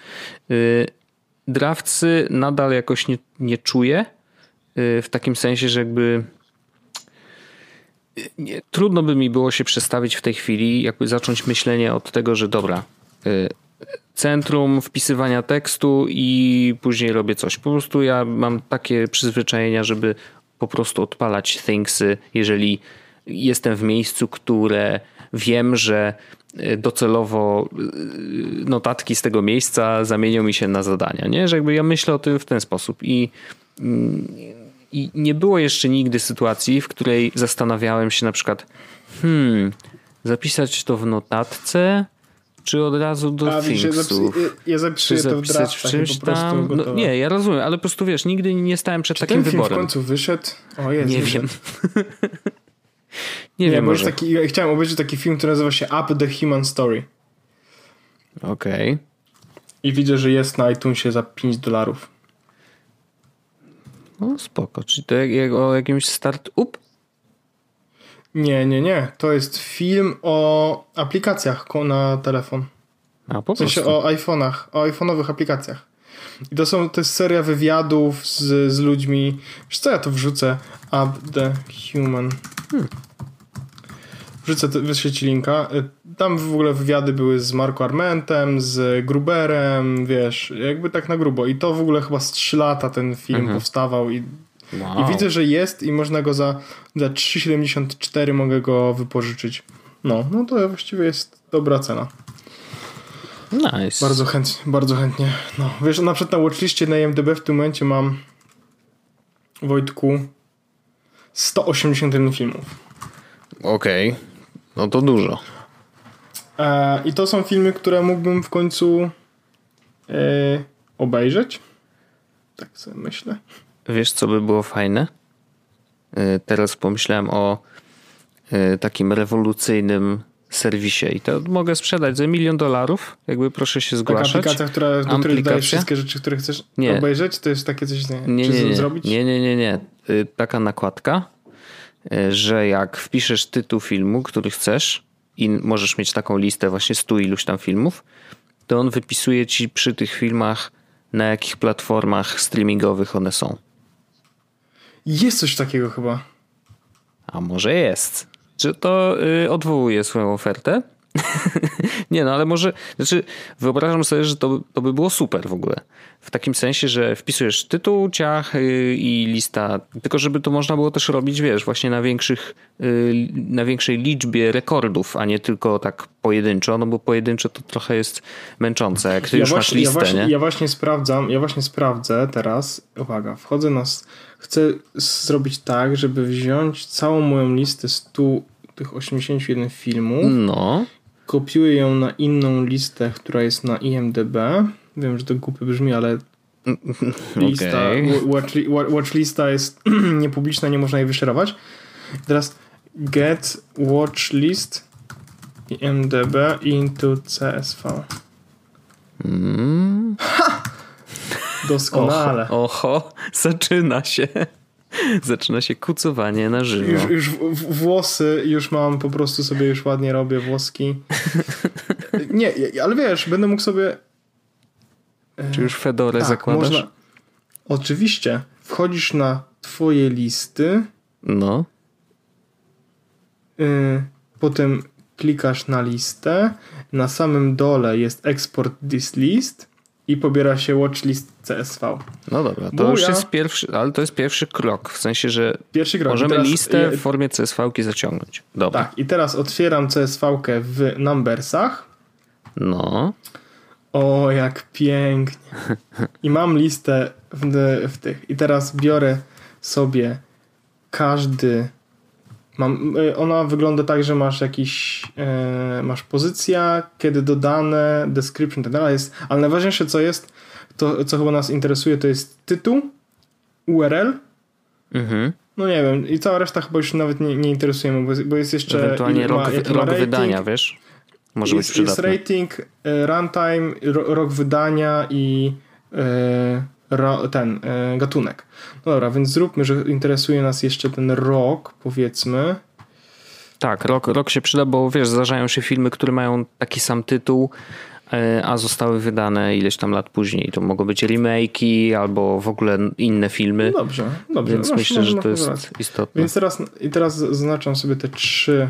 Drawcy nadal jakoś nie, nie czuję y, w takim sensie, że jakby y, nie, trudno by mi było się przestawić w tej chwili, jakby zacząć myślenie od tego, że dobra, y, centrum wpisywania tekstu i później robię coś. Po prostu ja mam takie przyzwyczajenia, żeby po prostu odpalać thingsy, jeżeli jestem w miejscu, które wiem, że docelowo y, notatki z tego miejsca zamienią mi się na zadania, nie? Że jakby ja myślę o tym w ten sposób i, i nie było jeszcze nigdy sytuacji, w której zastanawiałem się na przykład hmm, zapisać to w notatce, czy od razu do A, Thingsów? Ja zapisuję to w draftach czymś tam. No, nie, ja rozumiem, ale po prostu wiesz, nigdy nie stałem przed czy takim ten wyborem. Film w końcu wyszedł? O, jest, nie wyszedł. wiem. [LAUGHS] Nie, nie wiem, jest taki, ja chciałem obejrzeć taki film, który nazywa się Up the Human Story. Okej. Okay. I widzę, że jest na iTunesie za 5 dolarów. No spoko. Czyli to jak, jak o jakimś start-up? Nie, nie, nie. To jest film o aplikacjach na telefon. A, po w sensie prostu. o iPhone'ach, o iPhone'owych aplikacjach. I to są, to jest seria wywiadów z, z ludźmi. Wiesz co, ja to wrzucę? Up the Human. Hmm. Wrzucę, wyślę ci linka. Y, tam w ogóle wywiady były z Marco Armentem, z Gruberem, wiesz, jakby tak na grubo. I to w ogóle chyba z 3 lata ten film mhm. powstawał i, wow. i widzę, że jest i można go za, za 3,74 mogę go wypożyczyć. No, no to właściwie jest dobra cena. Nice. Bardzo chętnie, bardzo chętnie. No, wiesz, na przykład na watchliście na IMDb w tym momencie mam Wojtku 181 filmów. Okej. Okay. No to dużo. E, I to są filmy, które mógłbym w końcu e, obejrzeć. Tak sobie myślę. Wiesz, co by było fajne? E, teraz pomyślałem o e, takim rewolucyjnym serwisie i to mogę sprzedać za milion dolarów. Jakby proszę się zgłaszać. Taka aplikacja, która, do której dajesz wszystkie rzeczy, które chcesz nie. obejrzeć? To jest takie coś, nie, nie, nie, nie. zrobić? Nie, nie, nie, nie. Y, taka nakładka, y, że jak wpiszesz tytuł filmu, który chcesz i możesz mieć taką listę właśnie stu iluś tam filmów, to on wypisuje ci przy tych filmach na jakich platformach streamingowych one są. Jest coś takiego chyba. A może jest. Czy to y, odwołuje swoją ofertę? [LAUGHS] nie, no ale może, znaczy wyobrażam sobie, że to, to by było super w ogóle. W takim sensie, że wpisujesz tytuł, ciach y, i lista, tylko żeby to można było też robić, wiesz, właśnie na większych, y, na większej liczbie rekordów, a nie tylko tak pojedynczo, no bo pojedynczo to trochę jest męczące, jak ty ja już właśnie, masz listę, ja właśnie, nie? Ja właśnie sprawdzam, ja właśnie sprawdzę teraz, uwaga, wchodzę na, chcę zrobić tak, żeby wziąć całą moją listę 100 tych 81 filmów, no kopiuję ją na inną listę, która jest na IMDB. Wiem, że to głupio brzmi, ale [LAUGHS] lista, okay. watch, watch lista jest [CLEARS THROAT] niepubliczna, nie można jej wyszerować. Teraz get watch list IMDB into CSV. Mm. Ha! Doskonale. Oho, oho, zaczyna się. [LAUGHS] Zaczyna się kucowanie na żywo. Już, już włosy, już mam, po prostu sobie już ładnie robię włoski. [LAUGHS] Nie, ale wiesz, będę mógł sobie... Czy już fedorę tak, zakładasz? Można... Oczywiście. Wchodzisz na twoje listy. No. Y potem klikasz na listę. Na samym dole jest export this list i pobiera się watchlist CSV. No dobra, to już jest pierwszy, ale to jest pierwszy krok, w sensie, że krok. możemy teraz, listę w formie CSV-ki zaciągnąć. Dobra. Tak, i teraz otwieram CSV-kę w Numbersach. No. O, jak pięknie. I mam listę w, w tych. I teraz biorę sobie każdy Mam, y, ona wygląda tak, że masz jakiś, e, masz pozycja, kiedy dodane, description, tak dalej jest, ale najważniejsze co jest, to co chyba nas interesuje, to jest tytuł, URL, mhm. no nie wiem, i cała reszta chyba już nawet nie, nie interesujemy, bo, bo jest jeszcze... Ewentualnie rok, rok wydania, wiesz? Może jest, być przydatne. Jest rating, e, runtime, rok wydania i e, ro, ten e, gatunek. No dobra, więc zróbmy, że interesuje nas jeszcze ten rok, powiedzmy. Tak, rok, rok się przyda, bo wiesz, zdarzają się filmy, które mają taki sam tytuł, e, a zostały wydane ileś tam lat później. To mogą być remake'i albo w ogóle inne filmy. No dobrze, dobrze. Więc masz, myślę, masz, że masz to jest rację. istotne. Więc teraz, i teraz zaznaczam sobie te trzy,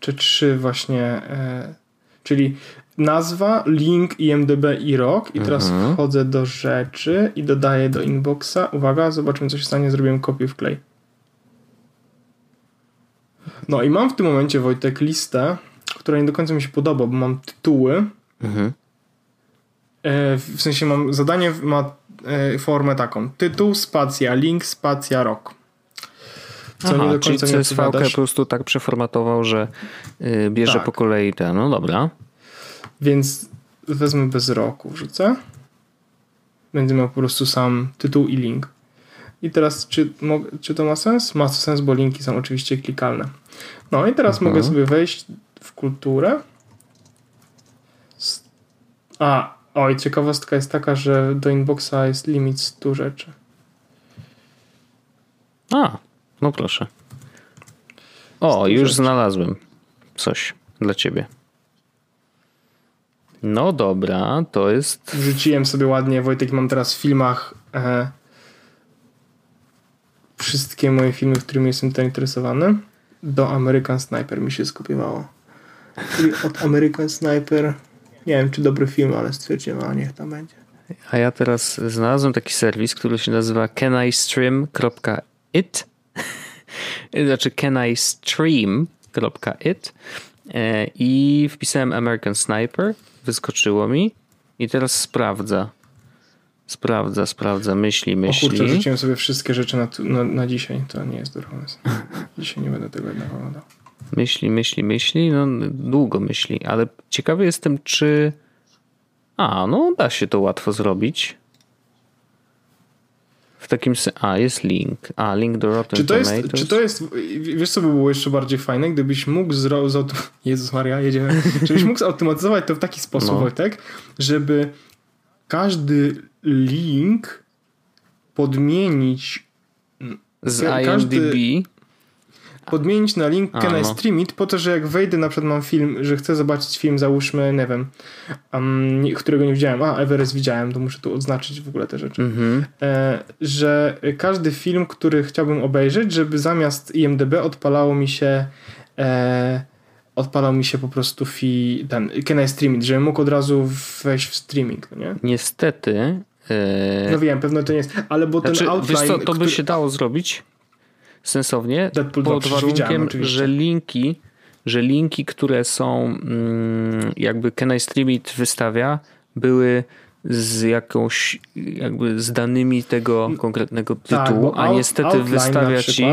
te trzy właśnie, e, czyli nazwa, link, IMDB i rok. I teraz mhm. wchodzę do rzeczy i dodaję do inboxa. Uwaga, zobaczymy co się stanie. Zrobiłem kopię w klej. No i mam w tym momencie, Wojtek, listę, która nie do końca mi się podoba, bo mam tytuły. Mhm. E, w sensie mam zadanie ma e, formę taką. Tytuł, spacja, link, spacja, rok. Co Aha, nie do końca czyli CSV po prostu tak przeformatował, że y, bierze tak. po kolei te. No dobra. Więc wezmę bez roku, wrzucę. Będę miał po prostu sam tytuł i link. I teraz, czy, czy to ma sens? Ma to sens, bo linki są oczywiście klikalne. No i teraz mhm. mogę sobie wejść w kulturę. A, oj, ciekawostka jest taka, że do inboxa jest limit 100 rzeczy. A, no proszę. O, już rzeczy. znalazłem coś dla ciebie. No dobra, to jest. Wrzuciłem sobie ładnie, Wojtek, mam teraz w filmach e, wszystkie moje filmy, którymi jestem zainteresowany. Do American Sniper mi się skopiowało. Czyli od American Sniper. Nie wiem, czy dobry film, ale stwierdziłem, a niech tam będzie. A ja teraz znalazłem taki serwis, który się nazywa canistream.it [LAUGHS] znaczy canistream.it e, i wpisałem American Sniper wyskoczyło mi i teraz sprawdza. Sprawdza, sprawdza, myśli, myśli. O kurczę, rzuciłem sobie wszystkie rzeczy na, na, na dzisiaj. To nie jest dobry pomysł. [LAUGHS] Dzisiaj nie będę tego jednak oglądał. Myśli, myśli, myśli. No, długo myśli, ale ciekawy jestem, czy. A, no da się to łatwo zrobić. W takim sensie. A, jest link. A, link do Rotten czy to Tomatoes. Jest, czy to jest. Wiesz, co by było jeszcze bardziej fajne? Gdybyś mógł zrobić. [LAUGHS] Jezus Maria, jedziemy. Żebyś mógł zautomatyzować to w taki sposób, no. Wojtek, żeby każdy link podmienić. Z każdy, IMDb. Podmienić na link A, Can I no. Stream It po to, że jak wejdę na przykład mam film, że chcę zobaczyć film, załóżmy, nie wiem, um, którego nie widziałem, a Everest widziałem, to muszę tu odznaczyć w ogóle te rzeczy, Mhm. e, że każdy film, który chciałbym obejrzeć, żeby zamiast IMDB odpalało mi się e, odpalał mi się po prostu fi, ten Can I Stream It, żebym mógł od razu wejść w streaming, no nie? Niestety. e, No wiem, pewno to nie jest, ale bo ten Znaczy, outline, wiesz co, to by który- się dało zrobić sensownie Deadpool 2 pod warunkiem, że linki, że linki, które są mm, jakby Can I Stream It wystawia, były z jakąś jakby z danymi tego konkretnego tak, tytułu, bo a out- niestety wystawia ci,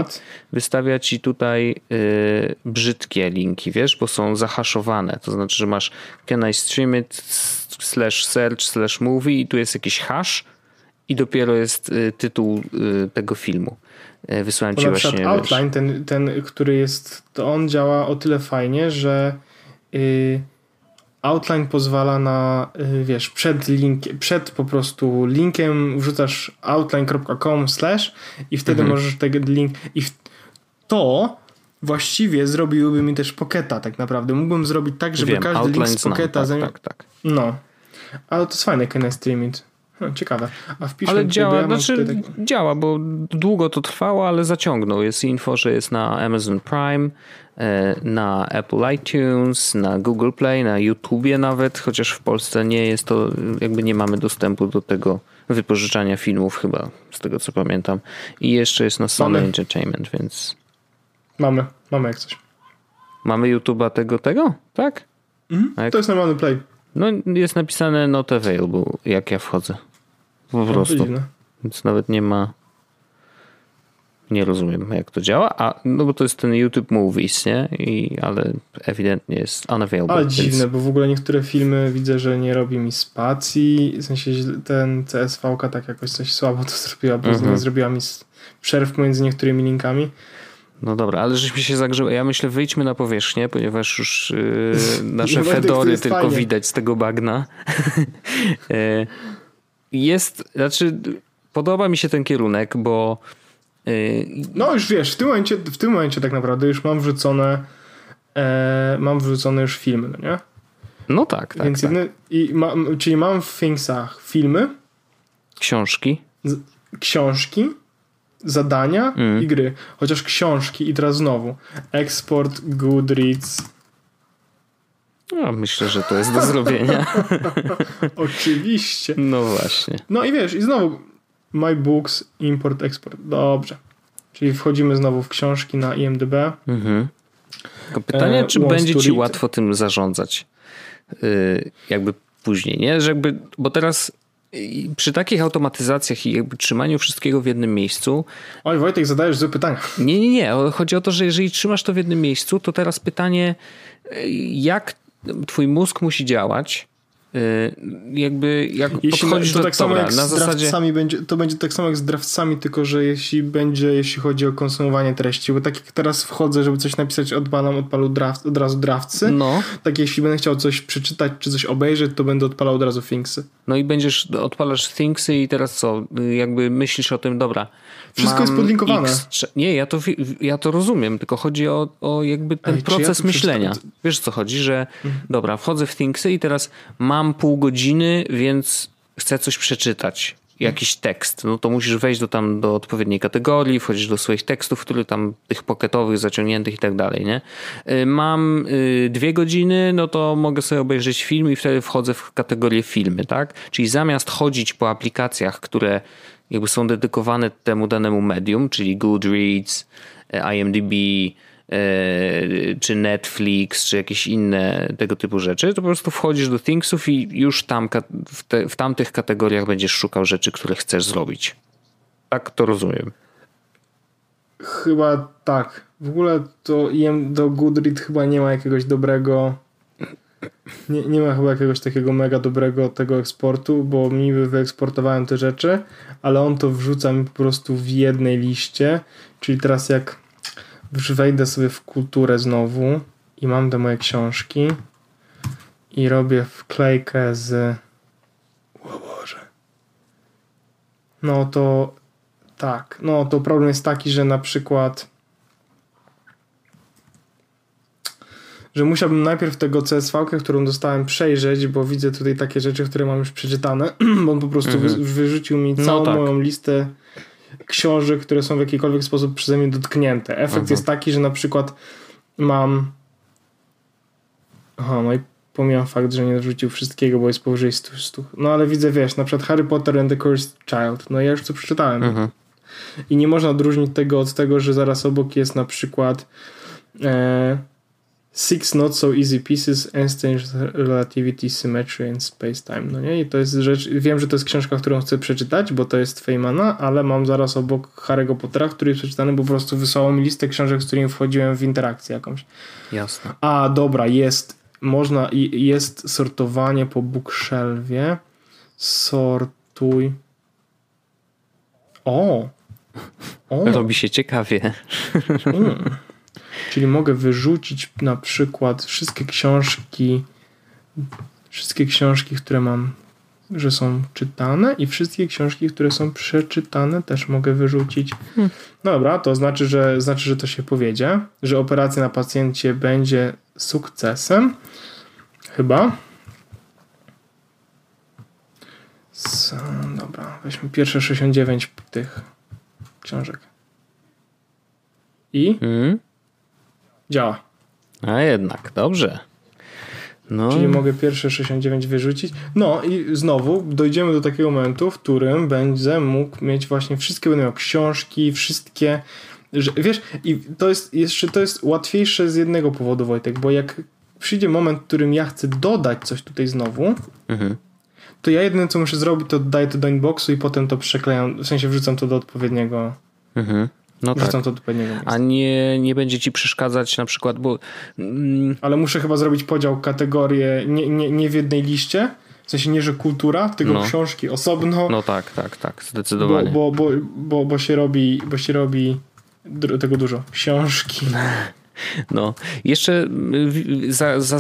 wystawia ci tutaj y, brzydkie linki, wiesz, bo są zahaszowane. To znaczy, że masz can I stream it slash search slash movie i tu jest jakiś hash i dopiero jest y, tytuł y, tego filmu. Y, Wysłałem Bo ci przykład właśnie. wiesz, outline, ten, ten, który jest, to on działa o tyle fajnie, że outline pozwala na, wiesz, przed linkiem, przed po prostu linkiem wrzucasz outline.com slash i wtedy Mhm. możesz tego link i w, to właściwie zrobiłby mi też Pocketa tak naprawdę. Mógłbym zrobić tak, żeby Wiem, każdy link z znam, Pocketa tak, zami- tak, tak. No. Ale to jest fajne, can I stream it. Hm, ciekawe. A Ale działa, znaczy tak- działa, bo długo to trwało, ale zaciągnął. Jest info, że jest na Amazon Prime, e, na Apple iTunes, na Google Play, na YouTubie nawet, chociaż w Polsce nie jest to, jakby nie mamy dostępu do tego wypożyczania filmów chyba, z tego co pamiętam. I jeszcze jest na Sony Mamy. Entertainment, więc Mamy, mamy jak coś. mamy YouTube'a tego, tego? Tak? A jak- To jest normalny play. No jest napisane not available, jak ja wchodzę. Po No, prostu. Więc nawet nie ma. Nie rozumiem, jak to działa. A no bo to jest ten YouTube Movies, nie? I, ale ewidentnie jest unavailable. Ale więc- dziwne, bo w ogóle niektóre filmy widzę, że nie robi mi spacji. W sensie ten CSV-ka tak jakoś coś słabo to zrobiła, bo Mhm. zrobiła mi przerw między niektórymi linkami. No dobra, ale żeśmy się zagrzeły. Ja myślę, wyjdźmy na powierzchnię, ponieważ już [LAUGHS] yy, nasze fedory tylko fajnie. widać z tego bagna. [LAUGHS] Jest, znaczy, podoba mi się ten kierunek, bo yy, No już wiesz, w tym momencie, w tym momencie tak naprawdę już mam wrzucone e, mam wrzucone już filmy, no nie? no tak, tak, Więc tak. i mam, czyli mam w Thingsach filmy, Książki. z, książki, zadania Mm. i gry. Chociaż książki i teraz znowu eksport, Goodreads, No, myślę, że to jest do zrobienia. [LAUGHS] oczywiście. No właśnie. No i wiesz, i znowu My Books, import, export. Dobrze. Czyli wchodzimy znowu w książki na IMDb. Mhm. Tylko pytanie, E, czy będzie ci łatwo tym zarządzać? Yy, jakby później, nie? Że jakby, bo teraz przy takich automatyzacjach i jakby trzymaniu wszystkiego w jednym miejscu, Oj, Wojtek, zadajesz złe pytania. nie, nie, nie. Chodzi o to, że jeżeli trzymasz to w jednym miejscu, to teraz pytanie, yy, jak twój mózg musi działać, yy, jakby jak podchodzisz to do tak samo jak na z zasadzie... będzie, to będzie tak samo jak z draftcami, tylko że jeśli będzie, jeśli chodzi o konsumowanie treści, bo tak jak teraz wchodzę, żeby coś napisać, odpalam, odpalu draft, od razu draftsy, No, tak jeśli będę chciał coś przeczytać, czy coś obejrzeć, to będę odpalał od razu Thingsy. no i będziesz, odpalasz Thingsy i teraz co? Yy, Jakby myślisz o tym, dobra. Wszystko mam jest podlinkowane. X, nie, ja to, ja to rozumiem, tylko chodzi o, o jakby ten Ej, ja proces to myślenia. przeczytam? Wiesz co chodzi, że dobra, wchodzę w Thingsy i teraz mam pół godziny, więc chcę coś przeczytać. Jakiś tekst, no to musisz wejść do tam do odpowiedniej kategorii, wchodzisz do swoich tekstów, które tam tych pocketowych, zaciągniętych i tak dalej, nie? Y, Mam y, dwie godziny, no to mogę sobie obejrzeć film i wtedy wchodzę w kategorię filmy, tak? Czyli zamiast chodzić po aplikacjach, które jakby są dedykowane temu danemu medium, czyli Goodreads, e, IMDb, e, czy Netflix, czy jakieś inne tego typu rzeczy, to po prostu wchodzisz do Thingsów i już tam w, te, w tamtych kategoriach będziesz szukał rzeczy, które chcesz zrobić. Tak to rozumiem. Chyba tak. W ogóle to do Goodread chyba nie ma jakiegoś dobrego. Nie, nie ma chyba jakiegoś takiego mega dobrego tego eksportu, bo niby wyeksportowałem te rzeczy, ale on to wrzuca mi po prostu w jednej liście. Czyli teraz jak wejdę sobie w kulturę znowu i mam te moje książki i robię wklejkę z. O Boże. No to tak, no to problem jest taki, że na przykład że musiałbym najpierw tego CSV, którą dostałem, przejrzeć, bo widzę tutaj takie rzeczy, które mam już przeczytane, [CLEARS THROAT] bo on po prostu wy, Mhm. wyrzucił mi No całą tak. moją listę książek, które są w jakikolwiek sposób przeze mnie dotknięte. Efekt Mhm. jest taki, że na przykład mam. Aha, no i pomijam fakt, że nie wrzucił wszystkiego, bo jest powyżej 100, 100. No ale widzę, wiesz, na przykład Harry Potter and the Cursed Child. No ja już to przeczytałem. Mhm. I nie można odróżnić tego od tego, że zaraz obok jest na przykład e, Six Not So Easy Pieces, Einstein's Relativity, Symmetry and Space-Time. No nie? I to jest rzecz, wiem, że to jest książka, którą chcę przeczytać, bo to jest Feynmana, ale mam zaraz obok Harry'ego Pottera, który jest przeczytany, bo po prostu wysłał mi listę książek, z którymi wchodziłem w interakcję jakąś. Jasne. A, dobra, jest, można, i- jest sortowanie po bookshelfie. Sortuj. O! O! Robi się ciekawie. Mm. Czyli mogę wyrzucić na przykład wszystkie książki, wszystkie książki, które mam, że są czytane i wszystkie książki, które są przeczytane też mogę wyrzucić. Dobra, to znaczy, że znaczy, że to się powiedzie, że operacja na pacjencie będzie sukcesem. Chyba. S- dobra, weźmy pierwsze 69 tych książek. I Mm? Działa. A jednak, dobrze. No, Czyli mogę pierwsze 69 wyrzucić. No i znowu dojdziemy do takiego momentu, w którym będę mógł mieć właśnie wszystkie, będę miał książki, wszystkie. Że, wiesz, i to jest jeszcze to jest łatwiejsze z jednego powodu, Wojtek, bo jak przyjdzie moment, w którym ja chcę dodać coś tutaj znowu, mhm. to ja jedyne co muszę zrobić, to dodaję to do inboxu i potem to przeklejam, w sensie wrzucam to do odpowiedniego, Mhm. No tak. to do odpowiedniego miejsca. A nie, nie będzie ci przeszkadzać na przykład, bo mm, Ale muszę chyba zrobić podział kategorie nie, nie, nie w jednej liście, w sensie nie, że kultura, tylko No. książki osobno. no tak, tak, tak, bo, zdecydowanie. bo, bo, bo, bo się robi, bo się robi tego dużo. Książki. [LAUGHS] No, jeszcze za, za,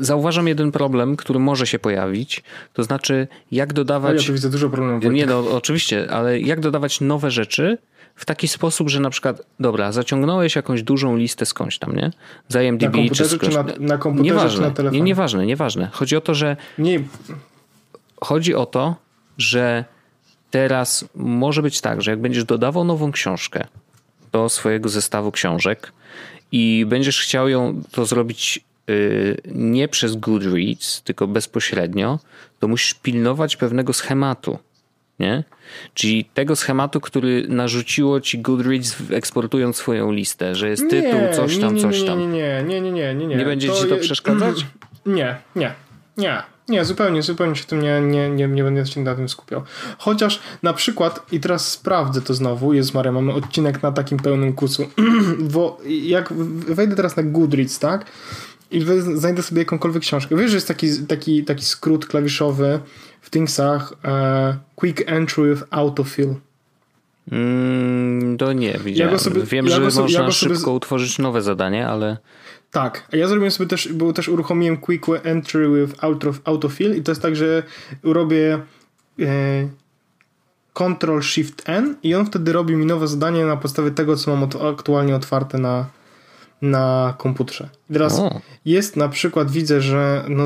zauważam jeden problem, który może się pojawić, to znaczy jak Ale ja dodawać... tu widzę dużo problemów. Nie, no oczywiście, ale jak dodawać nowe rzeczy w taki sposób, że na przykład, dobra, zaciągnąłeś jakąś dużą listę skądś tam, nie? Z na IMDb komputerze czy skądś. na, na komputerze Nieważne, czy na nie, telefonie? nieważne, nieważne. Chodzi o to, że Nie, chodzi o to, że teraz może być tak, że jak będziesz dodawał nową książkę do swojego zestawu książek i będziesz chciał ją to zrobić y, nie przez Goodreads, tylko bezpośrednio, to musisz pilnować pewnego schematu. Nie? Czyli tego schematu, który narzuciło ci Goodreads eksportując swoją listę, że jest tytuł, coś tam, coś tam. Nie, nie, nie, nie, nie, nie, nie. Nie będzie ci to przeszkadzać? [CLEARS THROAT] Nie, nie, nie. Nie, zupełnie, zupełnie się tym nie, nie, nie, nie będę się na tym skupiał. Chociaż na przykład, i teraz sprawdzę to znowu, jest Maria, mamy odcinek na takim pełnym kucu, [CLEARS THROAT] bo jak wejdę teraz na Goodreads, tak, i znajdę sobie jakąkolwiek książkę. Wiesz, że jest taki, taki, taki skrót klawiszowy Thingsach e, Quick Entry with Autofill. Mm, to nie, widziałem. sobie- Wiem, ja że sobie- można ja go sobie szybko utworzyć nowe zadanie, ale Tak, a ja zrobiłem sobie też, bo też uruchomiłem Quick Entry with auto, Autofill i to jest tak, że robię e, Ctrl Shift N i on wtedy robi mi nowe zadanie na podstawie tego, co mam aktualnie otwarte na, na komputerze. I teraz O. jest na przykład, widzę, że no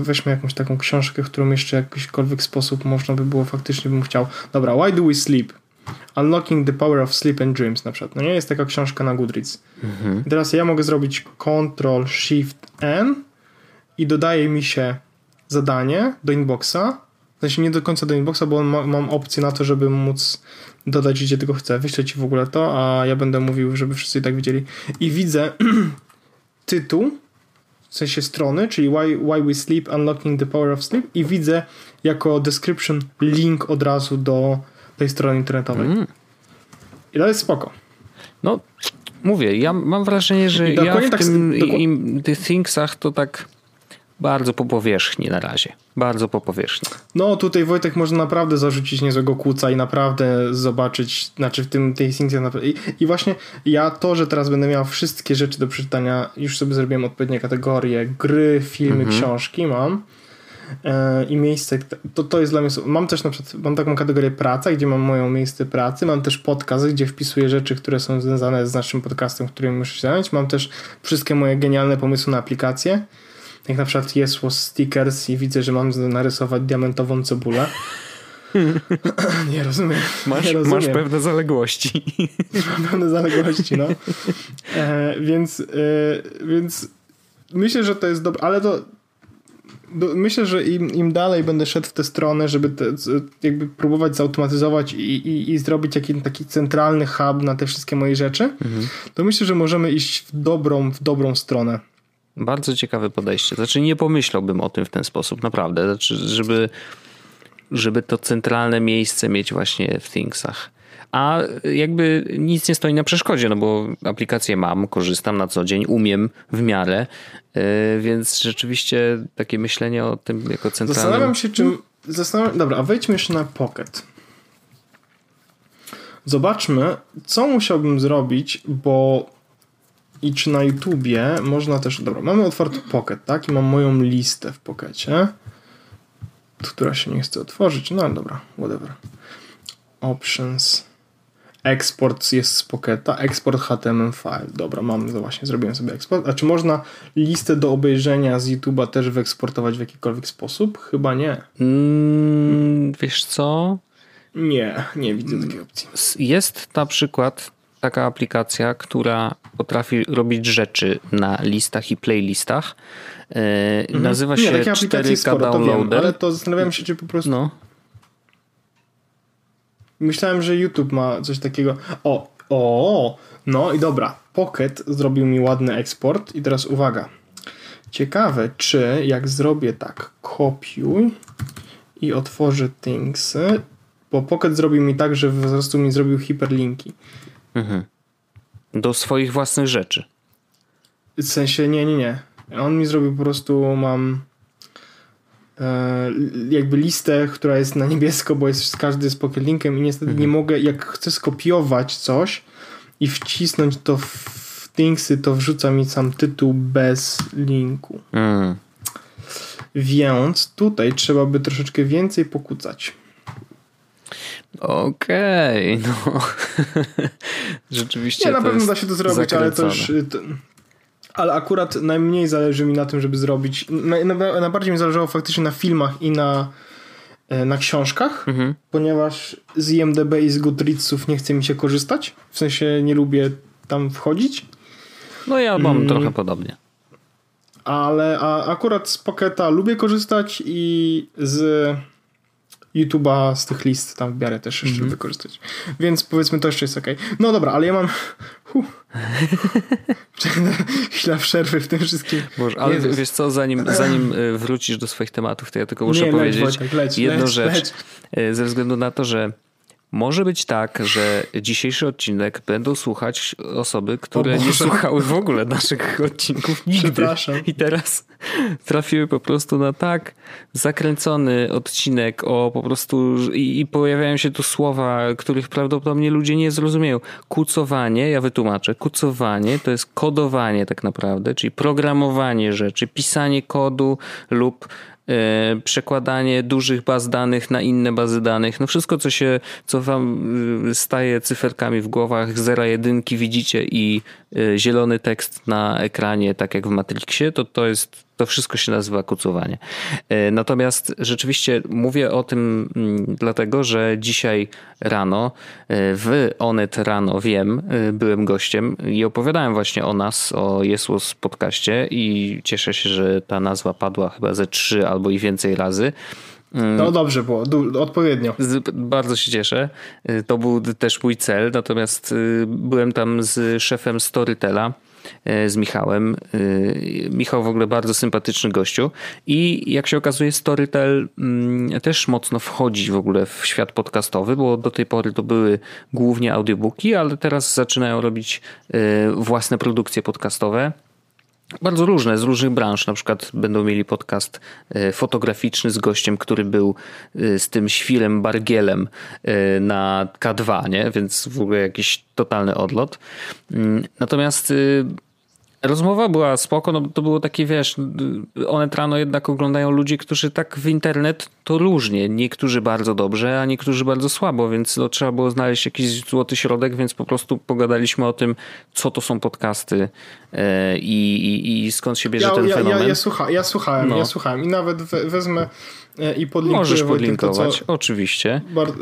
weźmy jakąś taką książkę, którą jeszcze w jakikolwiek sposób można by było, faktycznie bym chciał. Dobra, Why Do We Sleep? Unlocking the Power of Sleep and Dreams na przykład. No nie jest taka książka na Goodreads. I teraz ja mogę zrobić Ctrl Shift N i dodaje mi się zadanie do inboxa. W sensie nie do końca do inboxa, bo ma, mam opcję na to, żeby móc dodać gdzie tylko chcę. Wyślę ci w ogóle to, a ja będę mówił, żeby wszyscy i tak widzieli. I widzę [CLEARS THROAT] tytuł, w sensie strony, czyli why, why We Sleep, Unlocking the Power of Sleep i widzę jako description link od razu do tej strony internetowej. Mm. I to jest spoko. No, mówię, ja mam wrażenie, że ja dokładnie w tak- tym, dokła- im, tych thingsach to tak bardzo po powierzchni na razie. Bardzo po powierzchni. No tutaj Wojtek można naprawdę zarzucić niezłego kłuca i naprawdę zobaczyć, znaczy w tym tej napra- I, I właśnie ja to, że teraz będę miał wszystkie rzeczy do przeczytania, już sobie zrobiłem odpowiednie kategorie, gry, filmy, książki mam, e, i miejsce, to, to jest dla mnie, mam też na przykład, mam taką kategorię praca, gdzie mam moją miejsce pracy, mam też podcast, gdzie wpisuję rzeczy, które są związane z naszym podcastem, którym muszę się zająć, mam też wszystkie moje genialne pomysły na aplikacje, jak na przykład Was Stickers i widzę, że mam narysować diamentową cebulę. [CLEARS THROAT] nie rozumiem. Masz, nie rozumiem. masz pewne zaległości. [LAUGHS] Mam pewne zaległości, no. E, więc, e, więc myślę, że to jest dobre, ale to do, myślę, że im, im dalej będę szedł w tę stronę, żeby te, jakby próbować zautomatyzować i, i, i zrobić jakiś taki centralny hub na te wszystkie moje rzeczy, mhm. to myślę, że możemy iść w dobrą, w dobrą stronę. Bardzo ciekawe podejście. Znaczy nie pomyślałbym o tym w ten sposób, naprawdę. Znaczy, żeby, żeby to centralne miejsce mieć właśnie w Thingsach. A jakby nic nie stoi na przeszkodzie, no bo aplikację mam, korzystam na co dzień, umiem w miarę, yy, więc rzeczywiście takie myślenie o tym jako centralnym... Zastanawiam się, czym... Zastanawiam... Dobra, a wejdźmy jeszcze na Pocket. Zobaczmy, co musiałbym zrobić, bo i czy na YouTubie można też. Dobra, mamy otwarty Pocket, tak? I mam moją listę w Pockecie, która się nie chce otworzyć. No ale dobra, whatever. Options. Export jest z Pocketa. Export HTML file. Dobra, mam, to właśnie zrobiłem sobie eksport. A czy można listę do obejrzenia z YouTube'a też wyeksportować w jakikolwiek sposób? Chyba nie. Mm, wiesz co? Nie, nie widzę takiej opcji. Jest na przykład taka aplikacja, która potrafi robić rzeczy na listach i playlistach. Mhm. Nazywa się Nie, 4K sporo, Downloader. Wiem, ale to zastanawiam się, czy po prostu... No. Myślałem, że YouTube ma coś takiego. O, o, no i dobra. Pocket zrobił mi ładny eksport i teraz uwaga. Ciekawe, czy jak zrobię tak, kopiuj i otworzę thingsy, bo Pocket zrobił mi tak, że po prostu mi zrobił hiperlinki. Mhm. Do swoich własnych rzeczy. W sensie, nie, nie, nie. On mi zrobił po prostu, mam e, jakby listę, która jest na niebiesko, bo jest każdy z pocket linkiem i niestety mhm. nie mogę, jak chcę skopiować coś i wcisnąć to w Thingsy, to wrzuca mi sam tytuł bez linku. Mhm. Więc tutaj trzeba by troszeczkę więcej pokucać. Okej, okay, [LAUGHS] no. Rzeczywiście. Nie, na pewno da się to zrobić, zakręcone. ale to już. To, ale akurat najmniej zależy mi na tym, żeby zrobić. Najbardziej mi zależało faktycznie na filmach i na, e, na książkach, mhm. ponieważ z IMDB i z Goodreadsów nie chce mi się korzystać. W sensie nie lubię tam wchodzić. No ja mam mm. trochę podobnie. Ale a akurat z Pocketa lubię korzystać i z YouTube'a z tych list tam w miarę też jeszcze mm -hmm. wykorzystać. Więc powiedzmy to jeszcze jest ok. No dobra, ale ja mam [LAUGHS] chwila przerwy w tym wszystkim. Boże, ale Jezus. wiesz co, zanim, zanim e, wrócisz do swoich tematów, to ja tylko muszę Nie, powiedzieć leć, Wojtek, leć, jedną leć, rzecz. E, ze względu na to, że może być tak, że dzisiejszy odcinek będą słuchać osoby, które nie słuchały w ogóle naszych odcinków nigdy. Przepraszam. I teraz trafiły po prostu na tak zakręcony odcinek o po prostu i, i pojawiają się tu słowa, których prawdopodobnie ludzie nie zrozumieją. Kucowanie, ja wytłumaczę, kucowanie to jest kodowanie tak naprawdę, czyli programowanie rzeczy, pisanie kodu lub przekładanie dużych baz danych na inne bazy danych, no wszystko co się, co wam y, staje cyferkami w głowach, zera jedynki widzicie i y, zielony tekst na ekranie, tak jak w Matrixie, to to jest to wszystko się nazywa kucowanie. E, natomiast rzeczywiście mówię o tym mm, dlatego, że dzisiaj rano e, w Onet rano wiem, e, byłem gościem i opowiadałem właśnie o nas, o Jesłos podcaście i cieszę się, że ta nazwa padła chyba ze trzy albo i więcej razy. Mm. No dobrze było, odpowiednio. Bardzo się cieszę. To był też mój cel, natomiast byłem tam z szefem Storytela z Michałem. E, Michał w ogóle bardzo sympatyczny gościu i jak się okazuje Storytel mm, też mocno wchodzi w ogóle w świat podcastowy, bo do tej pory to były głównie audiobooki, ale teraz zaczynają robić e, własne produkcje podcastowe. Bardzo różne, z różnych branż. Na przykład będą mieli podcast e, fotograficzny z gościem, który był e, z tym świrem Bargielem e, na K2, nie? więc w ogóle jakiś totalny odlot. Mm, natomiast Rozmowa była spoko, no to było takie, wiesz, one rano jednak oglądają ludzi, którzy tak w internet to różnie. Niektórzy bardzo dobrze, a niektórzy bardzo słabo, więc no, trzeba było znaleźć jakiś złoty środek, więc po prostu pogadaliśmy o tym, co to są podcasty e, i, i, i skąd się bierze ja, ten ja, fenomen. Ja, ja, słucha, ja słuchałem, no. ja słuchałem i nawet we, wezmę e, i podlinkuję Możesz podlinkować, to, co, oczywiście.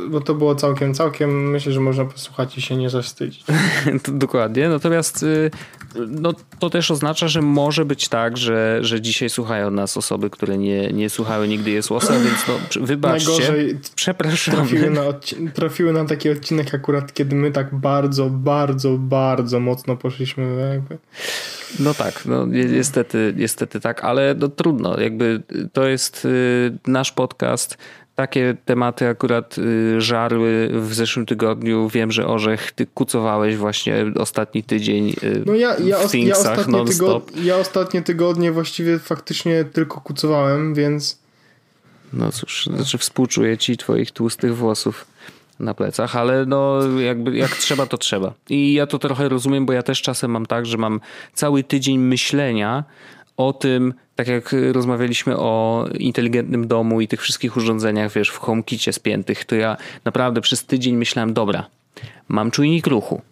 Bo to było całkiem, całkiem, myślę, że można posłuchać i się nie zawstydzić. [LAUGHS] Dokładnie, natomiast y, no, to też oznacza, że może być tak, że, że dzisiaj słuchają nas osoby, które nie, nie słuchały nigdy Jesłosa, więc no, wybaczcie. Najgorzej Przepraszam. Trafiły na, trafiły na taki odcinek akurat, kiedy my tak bardzo, bardzo, bardzo mocno poszliśmy jakby. No tak, no niestety, niestety tak, ale no trudno, jakby to jest y, nasz podcast, takie tematy akurat y, żarły w zeszłym tygodniu. Wiem, że Orzech, ty kucowałeś właśnie ostatni tydzień y, no ja, ja, w ja, ostatnie tygod, ja ostatnie tygodnie właściwie faktycznie tylko kucowałem, więc... No cóż, znaczy współczuję ci twoich tłustych włosów na plecach, ale no jakby jak trzeba, to trzeba. I ja to trochę rozumiem, bo ja też czasem mam tak, że mam cały tydzień myślenia o tym, tak jak rozmawialiśmy o inteligentnym domu i tych wszystkich urządzeniach, wiesz, w HomeKicie spiętych, to ja naprawdę przez tydzień myślałem, dobra, mam czujnik ruchu.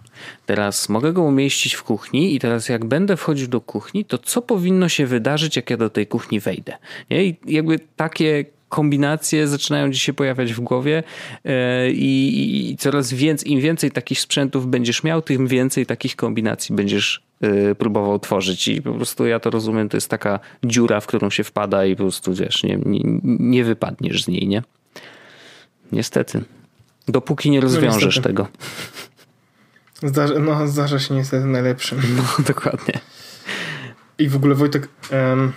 Teraz mogę go umieścić w kuchni i teraz jak będę wchodził do kuchni, to co powinno się wydarzyć, jak ja do tej kuchni wejdę? Nie? I jakby takie kombinacje zaczynają ci się pojawiać w głowie e, i, i coraz więcej, im więcej takich sprzętów będziesz miał, tym więcej takich kombinacji będziesz e, próbował tworzyć i po prostu ja to rozumiem, to jest taka dziura, w którą się wpada i po prostu wiesz, nie, nie, nie wypadniesz z niej, nie? Niestety. Dopóki nie no rozwiążesz no, tego. Zdarza, no, zdarza się niestety najlepszym. No, dokładnie. I w ogóle Wojtek, um,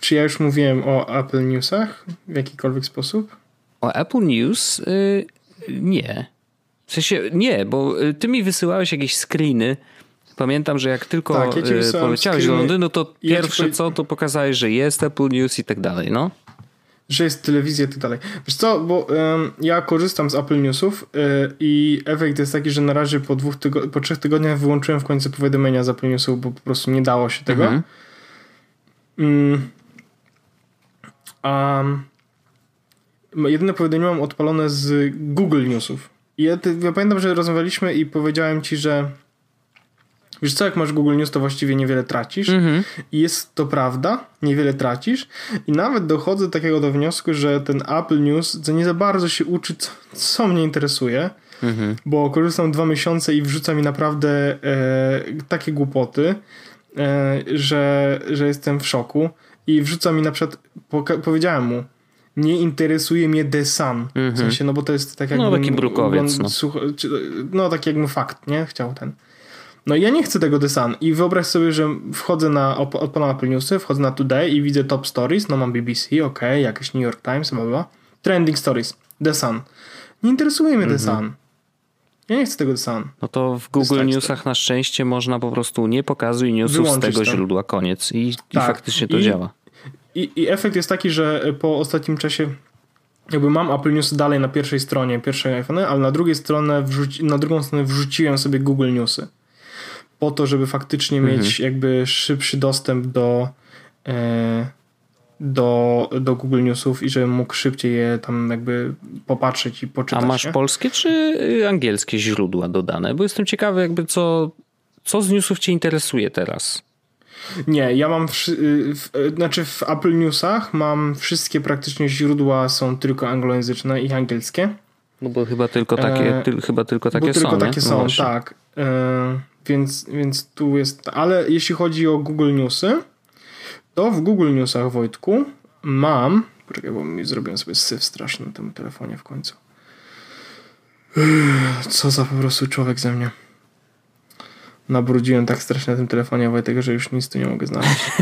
czy ja już mówiłem o Apple Newsach w jakikolwiek sposób? O Apple News? Yy, nie. W sensie nie, bo y, ty mi wysyłałeś jakieś screeny. Pamiętam, że jak tylko tak, ja y, poleciałeś do Londynu, to ja pierwsze co, to pokazałeś, że jest Apple News i tak dalej, no że jest telewizja i tak dalej. Wiesz co, bo um, ja korzystam z Apple Newsów y, i efekt jest taki, że na razie po, dwóch tygo- po trzech tygodniach wyłączyłem w końcu powiadomienia z Apple Newsów, bo po prostu nie dało się tego. Mhm. Mm, a jedyne powiadomienie mam odpalone z Google Newsów. I ja, ja pamiętam, że rozmawialiśmy i powiedziałem ci, że Wiesz co, jak masz Google News, to właściwie niewiele tracisz. Mm-hmm. I jest to prawda, niewiele tracisz. I nawet dochodzę do takiego do wniosku, że ten Apple News co nie za bardzo się uczy, co, co mnie interesuje. Mm-hmm. Bo korzystam dwa miesiące i wrzuca mi naprawdę e, takie głupoty, e, że, że jestem w szoku i wrzuca mi na przykład, powiedziałem mu, nie interesuje mnie The Sun. Mm-hmm. W mhm. sensie, no bo to jest tak jak... No taki brukowiec. No. Słuch, no tak jakby fakt, nie? Chciał ten. No i ja nie chcę tego The Sun. I wyobraź sobie, że wchodzę na, odpalam Apple Newsy, wchodzę na Today i widzę Top Stories, no mam BBC, ok, jakieś New York Times, bla, bla. Trending Stories, The Sun. Nie interesuje mnie mm-hmm. The mhm. Sun. Ja nie chcę tego The Sun. No to w Google Newsach na szczęście można po prostu nie pokazuj newsów Wyłączyć z tego to. źródła, koniec. I, tak. i faktycznie to I, działa. I, I efekt jest taki, że po ostatnim czasie jakby mam Apple News dalej na pierwszej stronie, pierwszej iPhone, ale na drugiej stronie wrzuci, na drugą stronę wrzuciłem sobie Google Newsy. Po to, żeby faktycznie mhm. mieć jakby szybszy dostęp do e, do, do Google Newsów i żebym mógł szybciej je tam jakby popatrzeć i poczytać. A masz nie? polskie czy angielskie źródła dodane? Bo jestem ciekawy jakby co, co z newsów cię interesuje teraz? Nie, ja mam, w, w, znaczy w Apple Newsach mam wszystkie praktycznie źródła są tylko anglojęzyczne i angielskie. No bo chyba tylko takie, e, ty, chyba tylko takie bo są. Tylko takie no są, właśnie. tak. E, więc, więc tu jest, ale jeśli chodzi o Google Newsy, to w Google Newsach, Wojtku, mam, poczekaj, bo mi zrobiłem sobie syf straszny na tym telefonie w końcu. Co za po prostu człowiek ze mnie. Nabrudziłem tak strasznie na tym telefonie Wojtek, że już nic tu nie mogę znaleźć.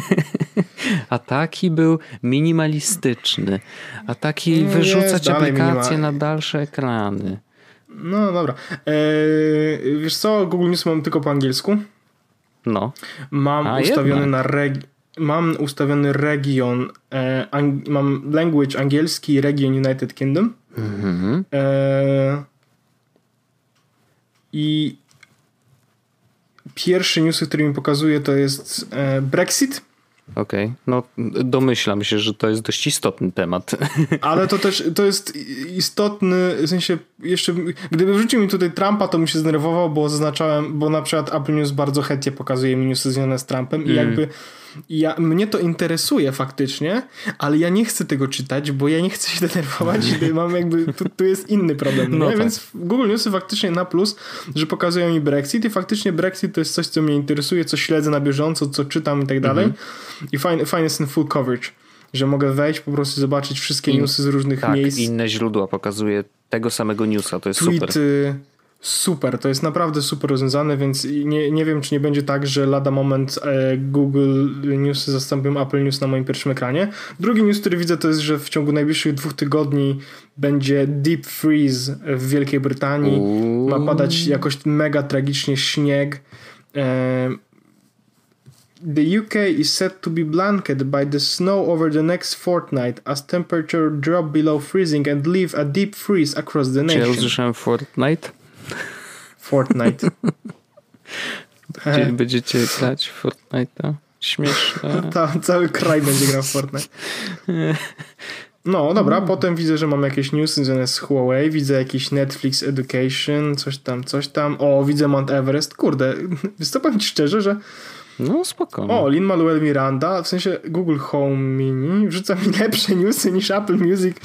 [LAUGHS] A taki był minimalistyczny. A taki no wyrzucać aplikacje na dalsze ekrany. No dobra. Eee, wiesz co, Google News mam tylko po angielsku. No. Mam A, ustawiony jednak. na reg mam ustawiony region, e, ang mam language angielski, region United Kingdom. Mhm. E, I pierwsze newsy, które mi pokazuje, to jest e, Brexit. Okej, okay. no domyślam się, że to jest dość istotny temat. Ale to też to jest istotny, w sensie jeszcze, gdyby wrzucił mi tutaj Trumpa, to bym się zdenerwował, bo zaznaczałem, bo na przykład Apple News bardzo chętnie pokazuje mi newsy związane z Trumpem i mm. jakby ja, mnie to interesuje faktycznie, ale ja nie chcę tego czytać, bo ja nie chcę się denerwować. [LAUGHS] Mam jakby, tu, tu jest inny problem. No tak. Więc Google Newsy faktycznie na plus, że pokazują mi Brexit i faktycznie Brexit to jest coś, co mnie interesuje, co śledzę na bieżąco, co czytam i tak dalej. Mhm. I fajny, fajny jest ten full coverage że mogę wejść, po prostu zobaczyć wszystkie In, newsy z różnych tak, miejsc. inne źródła pokazuje tego samego newsa, to jest Tweety, super super, to jest naprawdę super rozwiązane, więc nie, nie wiem, czy nie będzie tak, że lada moment e, Google News zastąpią Apple News na moim pierwszym ekranie. Drugi news, który widzę, to jest, że w ciągu najbliższych dwóch tygodni będzie deep freeze w Wielkiej Brytanii. Uuu. Ma padać jakoś mega tragicznie śnieg. The UK is set to be blanketed by the snow over the next fortnight as temperature drop below freezing and leave a deep freeze across the nation. Czy ja usłyszałem Fortnite? Fortnite. [LAUGHS] Gdzie będziecie grać w Fortnite'a? Śmieszne. [LAUGHS] Ta, cały kraj będzie grał w Fortnite. No, dobra, mm. potem widzę, że mam jakieś newsy związane z Huawei, widzę jakiś Netflix Education, coś tam, coś tam. O, widzę Mount Everest. Kurde, [LAUGHS] wystąpię ci szczerze, że no, spokojnie. O, Lin-Manuel Miranda, w sensie Google Home Mini wrzuca mi [LAUGHS] lepsze newsy niż Apple Music.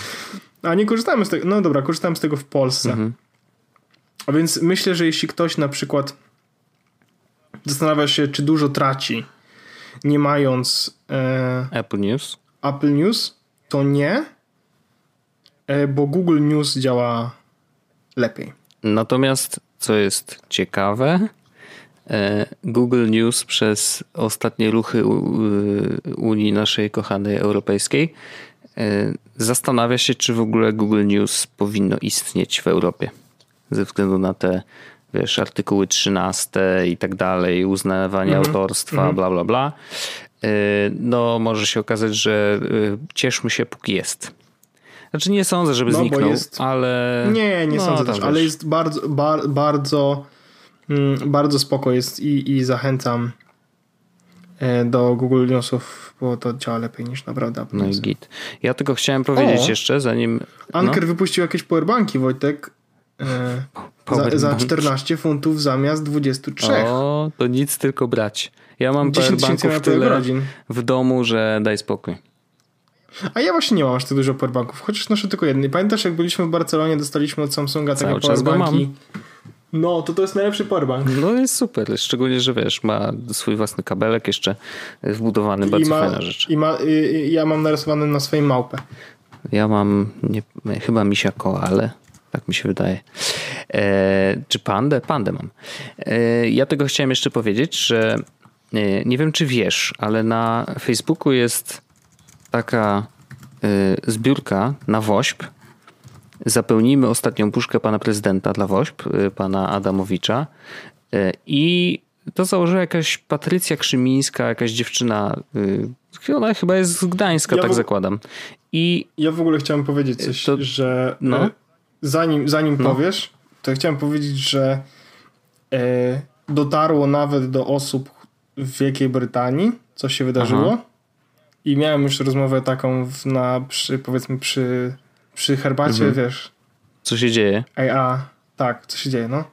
A nie korzystamy z tego. No dobra, korzystałem z tego w Polsce. Mhm. A więc myślę, że jeśli ktoś na przykład zastanawia się, czy dużo traci, nie mając e, Apple News, Apple News, to nie, e, bo Google News działa lepiej. Natomiast, co jest ciekawe, Google News przez ostatnie ruchy Unii naszej kochanej europejskiej e, zastanawia się, czy w ogóle Google News powinno istnieć w Europie ze względu na te wiesz, artykuły 13 i tak dalej, uznawanie mm -hmm. autorstwa, mm -hmm. bla, bla, bla. Y, no, może się okazać, że cieszmy się, póki jest. Znaczy nie sądzę, żeby no, zniknął, jest... ale... Nie, nie no, sądzę też, ale jest bardzo, bar, bardzo, bardzo spoko jest i, i zachęcam e, do Google Newsów, bo to działa lepiej niż naprawdę No i git. Ja tylko chciałem powiedzieć o, jeszcze, zanim... Anker no. wypuścił jakieś powerbanki, Wojtek. E, [LAUGHS] za, za 14 funtów zamiast 23. O, to nic, tylko brać. Ja mam powerbanków tyle godzin. w domu, że daj spokój. A ja właśnie nie mam aż tak dużo powerbanków, chociaż noszę tylko jedny. Pamiętasz, jak byliśmy w Barcelonie, dostaliśmy od Samsunga takie powerbanki. No, to to jest najlepszy powerbank. No jest super, szczególnie, że wiesz, ma swój własny kabelek jeszcze wbudowany, bardzo ma, fajna rzecz. I ma, y, ja mam narysowany na swojej małpę. Ja mam nie, chyba misia koale. Tak mi się wydaje. E, czy pandę? Pandę mam. E, ja tego chciałem jeszcze powiedzieć, że e, nie wiem, czy wiesz, ale na Facebooku jest taka e, zbiórka na WOŚP. Zapełnimy ostatnią puszkę pana prezydenta dla WOŚP, e, pana Adamowicza. E, I to założyła jakaś Patrycja Krzymińska, jakaś dziewczyna. Ona chyba jest z Gdańska, ja tak w... zakładam. I ja w ogóle chciałem powiedzieć coś, to... że no zanim, zanim no. powiesz, to chciałem powiedzieć, że dotarło nawet do osób w Wielkiej Brytanii, co się wydarzyło. Aha. I miałem już rozmowę taką na, przy, powiedzmy przy, przy herbacie, mhm. wiesz. Co się dzieje? A, a tak, co się dzieje, no.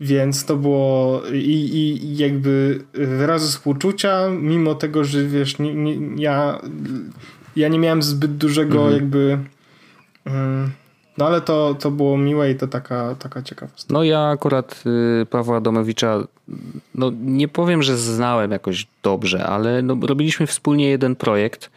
Więc to było i, i jakby wyrazy współczucia, mimo tego, że wiesz, nie, nie, ja, ja nie miałem zbyt dużego mhm. jakby. Um, no ale to, to było miłe i to taka, taka ciekawostka. No ja akurat y, Pawła Domowicza, no nie powiem, że znałem jakoś dobrze, ale no, robiliśmy wspólnie jeden projekt.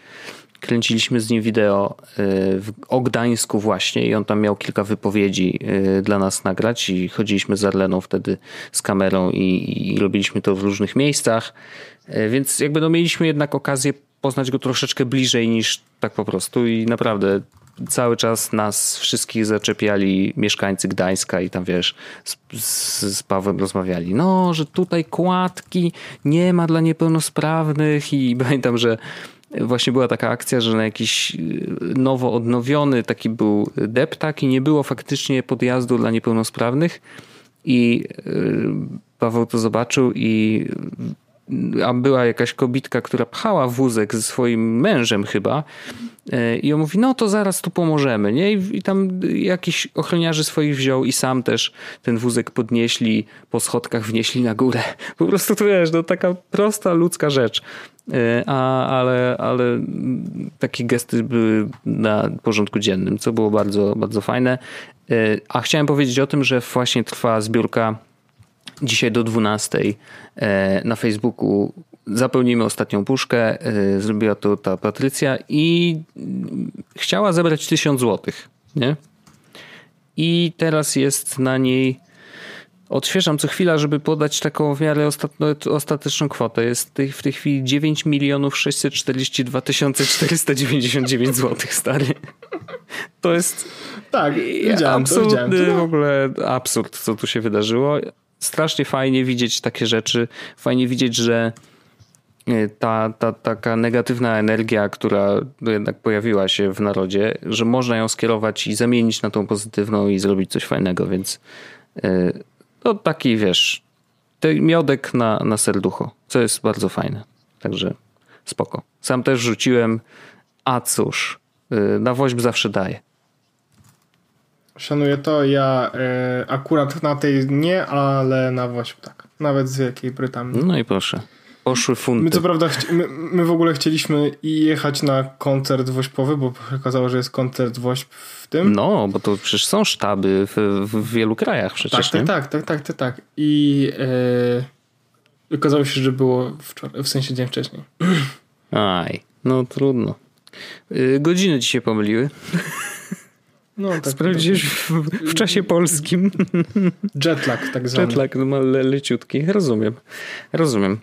Kręciliśmy z nim wideo y, w, o Gdańsku właśnie i on tam miał kilka wypowiedzi y, dla nas nagrać i chodziliśmy z Arleną wtedy z kamerą i, i robiliśmy to w różnych miejscach. Więc jakby no mieliśmy jednak okazję poznać go troszeczkę bliżej niż tak po prostu i naprawdę cały czas nas wszystkich zaczepiali mieszkańcy Gdańska i tam wiesz, z, z, z Pawłem rozmawiali. No, że tutaj kładki nie ma dla niepełnosprawnych i [LAUGHS] pamiętam, że właśnie była taka akcja, że na jakiś y, nowo odnowiony taki był deptak i nie było faktycznie podjazdu dla niepełnosprawnych. I Paweł to zobaczył i a była jakaś kobitka, która pchała wózek ze swoim mężem chyba e, i on mówi, no to zaraz tu pomożemy, nie? I, tam jakiś ochroniarzy swoich wziął i sam też ten wózek podnieśli, po schodkach wnieśli na górę. Po prostu to wiesz, no taka prosta ludzka rzecz. E, a, ale, ale takie gesty były na porządku dziennym, co było bardzo, bardzo fajne. E, a chciałem powiedzieć o tym, że właśnie trwa zbiórka dzisiaj do 12 e, na Facebooku zapełnimy ostatnią puszkę. E, zrobiła to ta Patrycja i chciała zebrać 1000 złotych, nie? I teraz jest na niej odświeżam co chwila, żeby podać taką w miarę ostateczną kwotę. Jest w tej chwili 9 milionów 642 499 zł, stary. To jest tak, absolutny to, widziałem w ogóle absurd, co tu się wydarzyło strasznie fajnie widzieć takie rzeczy. Fajnie widzieć, że e, ta, ta taka negatywna energia, która jednak pojawiła się w narodzie, że można ją skierować i zamienić na tą pozytywną i zrobić coś fajnego, więc e, to taki, wiesz, miodek na, na serducho, co jest bardzo fajne. Także spoko. Sam też rzuciłem, a cóż, e, na woźb zawsze daje. Szanuję to. Ja e, akurat na tej nie, ale na Wośp tak. Nawet z Wielkiej Brytanii. No i proszę. Poszły funty. My co prawda, my, my, w ogóle chcieliśmy jechać na koncert wośpowy, bo okazało, że jest koncert wośp w tym. No, bo to przecież są sztaby w, w wielu krajach przecież, tak, tak, tak, tak, tak, tak. I e, okazało się, że było wczoraj, w sensie dzień wcześniej. Aj, no trudno. Y, godziny się pomyliły. [LAUGHS] No, tak, Sprawdzisz w, w, czasie polskim. Jetlag tak zwany. Jetlag, no le, leciutki. Rozumiem. Rozumiem.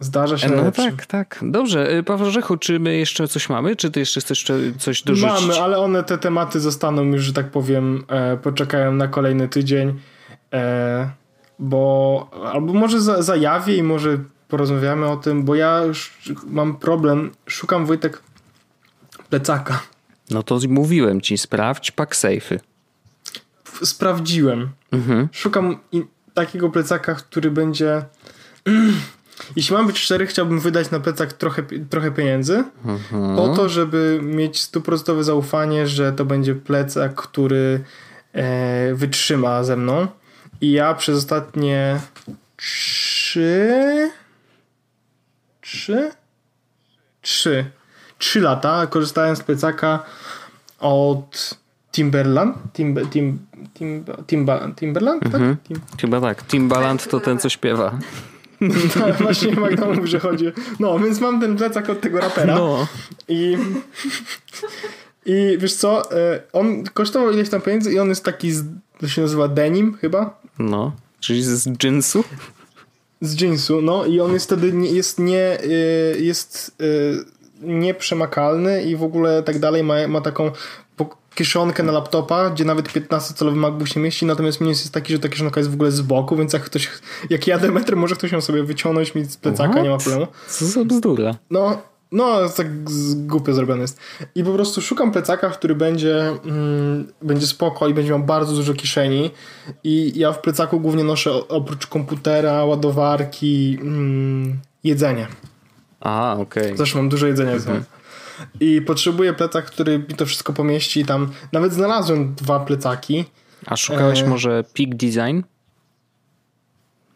Zdarza się No tak, tak. Dobrze. Y, Paweł Rzechu, czy my jeszcze coś mamy? Czy ty jeszcze chcesz coś dorzucić? Mamy, ale one, te tematy zostaną już, że tak powiem, e, poczekają na kolejny tydzień, e, bo albo może za, zajawię i może porozmawiamy o tym, bo ja już mam problem. Szukam, Wojtek, plecaka no to mówiłem ci, sprawdź PackSafe'y. Sprawdziłem. Mhm. Szukam takiego plecaka, który będzie... [CLEARS THROAT] Jeśli mam być szczery, chciałbym wydać na plecak trochę, trochę pieniędzy mhm. po to, żeby mieć stuprocentowe zaufanie, że to będzie plecak, który e, wytrzyma ze mną. I ja przez ostatnie trzy... Trzy? Trzy. Trzy lata korzystałem z plecaka od Timberland? Timber, tim, tim, timba, Timberland? Tak? Mhm. Tim... Chyba tak. Timbaland to ten, co śpiewa. No, [LAUGHS] właśnie Magda mówi, że chodzi. No, więc mam ten plecak od tego rapera. No. I, I wiesz co? E, on kosztował ileś tam pieniędzy i on jest taki, z, to się nazywa denim chyba. No, czyli z jeansu? Z jeansu, no i on jest wtedy nie, jest nie e, jest e, nieprzemakalny i w ogóle tak dalej ma, ma taką kieszonkę na laptopa, gdzie nawet 15-calowy MacBook się mieści, natomiast minus jest taki, że ta kieszonka jest w ogóle z boku, więc jak ktoś, jak jadę metr, może ktoś ją sobie wyciągnąć mi z plecaka, What? nie ma problemu. Co za bzdura. No, no, tak głupio zrobione jest. I po prostu szukam plecaka, który będzie, mm, będzie spoko i będzie miał bardzo dużo kieszeni. I ja w plecaku głównie noszę oprócz komputera, ładowarki, mm, jedzenie. A, okej. Okay. Zresztą mam dużo jedzenia mhm. I potrzebuję plecak, który mi to wszystko pomieści. Tam nawet znalazłem dwa plecaki. A szukałeś e... może Peak Design?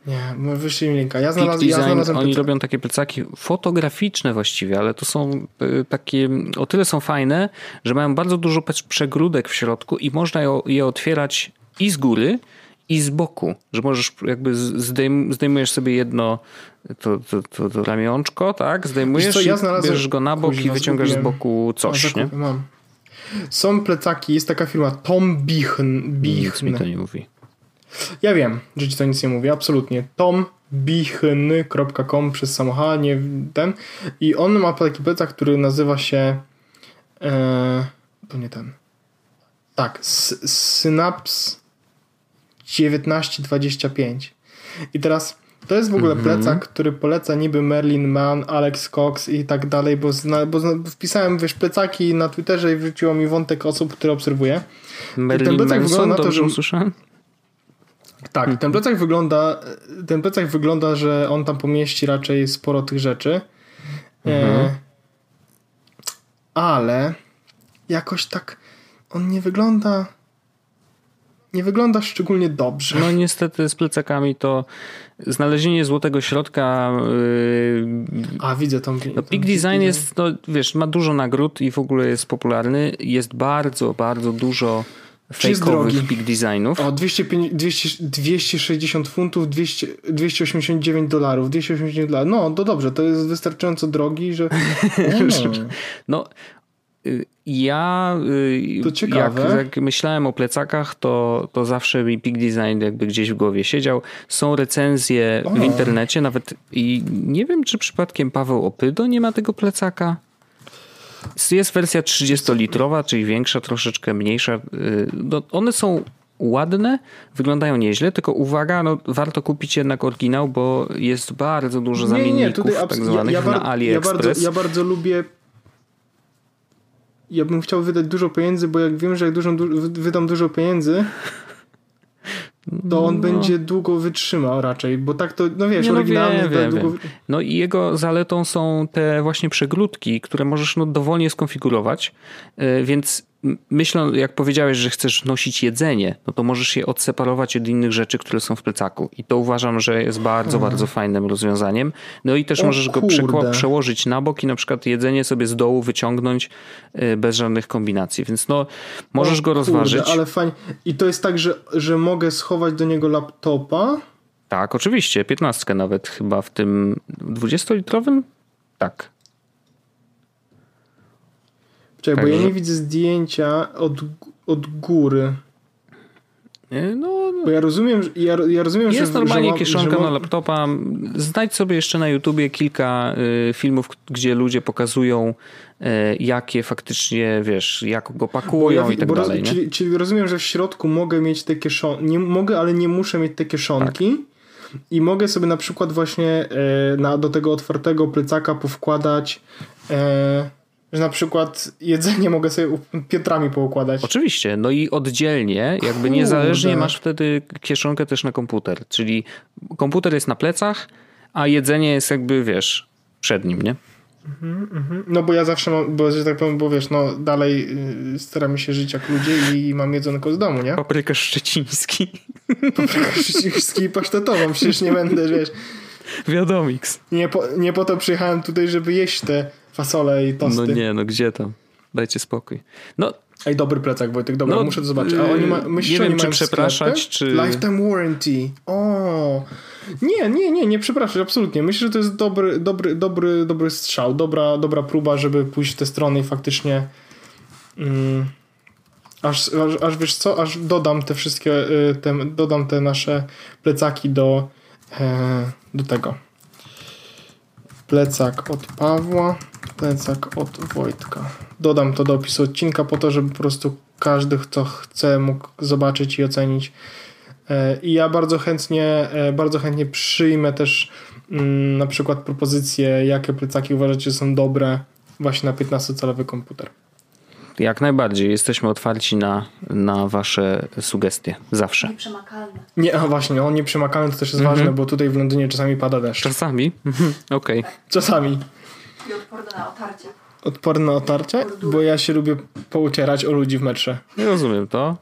Nie, no wyślij mi linka. Ja znalazłem, ja znalazłem Oni robią takie plecaki fotograficzne właściwie, ale to są y, takie, o tyle są fajne, że mają bardzo dużo przegródek w środku i można je otwierać i z góry, i z boku, że możesz jakby zdejm, zdejmujesz sobie jedno to, to, to, to ramionczko, tak? Zdejmujesz, co, ja bierzesz go na bok i wyciągasz z boku coś, nie? Mam. Są plecaki, jest taka firma Tom Bichn. Bichn. Nic mi to nie mówi. Ja wiem, że ci to nic nie mówi, absolutnie. tombichn.com przez samochód, nie ten. I on ma taki plecak, który nazywa się e, to nie ten. Tak, Synapse 1925. I teraz to jest w ogóle mm -hmm. plecak, który poleca niby Merlin Mann, Alex Cox i tak dalej, bo, zna, bo zna, wpisałem wiesz, plecaki na Twitterze i wrzuciło mi wątek osób, które obserwuję. Merlin ten plecak Manson, wygląda na to, że... usłyszałem? Tak, ten plecak wygląda, ten plecak wygląda, że on tam pomieści raczej sporo tych rzeczy. Mhm. E, ale jakoś tak on nie wygląda nie wygląda szczególnie dobrze. No niestety z plecakami to znalezienie złotego środka. Yy, A widzę tą. No, Peak Design jest, no, wiesz, ma dużo nagród i w ogóle jest popularny. Jest bardzo, bardzo dużo fejkowych Peak Designów. O, 200, 200, 260 funtów, 200, 289 dolarów. 289 dolarów. No, to dobrze, to jest wystarczająco drogi, że. [LAUGHS] No, no y, ja y. Jak, jak, myślałem o plecakach, to, to zawsze mi Peak Design jakby gdzieś w głowie siedział. Są recenzje o. w internecie, nawet i nie wiem, czy przypadkiem Paweł Opydo nie ma tego plecaka. Jest wersja 30-litrowa, czyli większa, troszeczkę mniejsza. Y, no, one są ładne, wyglądają nieźle, tylko uwaga, no, warto kupić jednak oryginał, bo jest bardzo dużo zamienników nie, nie, tutaj tak zwanych ja, ja na AliExpress. Ja bardzo, ja bardzo lubię ja bym chciał wydać dużo pieniędzy, bo jak wiem, że jak dużo, wydam dużo pieniędzy, to on no. będzie długo wytrzymał raczej, bo tak to, no wiesz, nie, no oryginalny wiem, wiem, długo... Wiem. No i jego zaletą są te właśnie przegródki, które możesz no dowolnie skonfigurować, y, więc myślę, jak powiedziałeś, że chcesz nosić jedzenie, no to możesz je odseparować od innych rzeczy, które są w plecaku. I to uważam, że jest bardzo, hmm. bardzo fajnym rozwiązaniem. No i też o, możesz kurde. go przełożyć na bok i na przykład jedzenie sobie z dołu wyciągnąć y, bez żadnych kombinacji. Więc no, możesz o, go rozważyć. Kurde, ale fajnie. I to jest tak, że, że mogę schować do niego laptopa? Tak, oczywiście. 15 nawet chyba w tym 20-litrowym? Tak. Czekaj, tak, bo ja nie widzę zdjęcia od, od góry. No, no. Bo ja rozumiem, ja, ja rozumiem jest że, normalnie że kieszonka że na laptopa. Znajdź sobie jeszcze na YouTubie kilka y, filmów, gdzie ludzie pokazują y, jakie faktycznie, wiesz, jak go pakują ja, i tak dalej. Roz, czyli, czyli, rozumiem, że w środku mogę mieć te kieszonki, nie mogę, ale nie muszę mieć te kieszonki. Tak. I mogę sobie na przykład właśnie y, na, do tego otwartego plecaka powkładać y, że na przykład jedzenie mogę sobie piętrami poukładać. Oczywiście, no i oddzielnie, jakby Kurde. niezależnie masz wtedy kieszonkę też na komputer, czyli komputer jest na plecach, a jedzenie jest jakby, wiesz, przed nim, nie? Mhm, mhm. No bo ja zawsze mam, bo że tak powiem, bo wiesz, no dalej y, staramy się żyć jak ludzie i mam jedzonko z domu, nie? Papryka szczeciński. [LAUGHS] Papryka szczeciński i pasztetową, przecież nie będę, wiesz. Wiadomiks. Nie po, nie po to przyjechałem tutaj, żeby jeść te fasole i tosty. No nie, no gdzie tam? Dajcie spokój. No, Ej, dobry plecak, Wojtek, dobra, no, muszę to zobaczyć. A oni ma, myślisz, nie wiem, czy przepraszać, czy... Lifetime warranty. O, nie, nie, nie, nie przepraszać, absolutnie. Myślę, że to jest dobry, dobry, dobry, dobry strzał, dobra, dobra próba, żeby pójść w tę stronę i faktycznie mm, aż, aż, aż wiesz co, aż dodam te wszystkie, y, te, dodam te nasze plecaki do, e, do tego. Plecak od Pawła plecak od Wojtka. Dodam to do opisu odcinka po to, żeby po prostu każdy, kto chce, mógł zobaczyć i ocenić. E, I ja bardzo chętnie, e, bardzo chętnie przyjmę też mm, na przykład propozycje, jakie plecaki uważacie, są dobre właśnie na 15-calowy komputer. Jak najbardziej. Jesteśmy otwarci na, na wasze sugestie. Zawsze. Nieprzemakalne. Nie, a właśnie, on nieprzemakalny to też jest mhm. ważne, bo tutaj w Londynie czasami pada deszcz. Czasami? Mhm. Okej. Okay. Czasami. I odporny na otarcie. Odporny na otarcie? Bo ja się lubię poucierać o ludzi w metrze. Nie rozumiem to.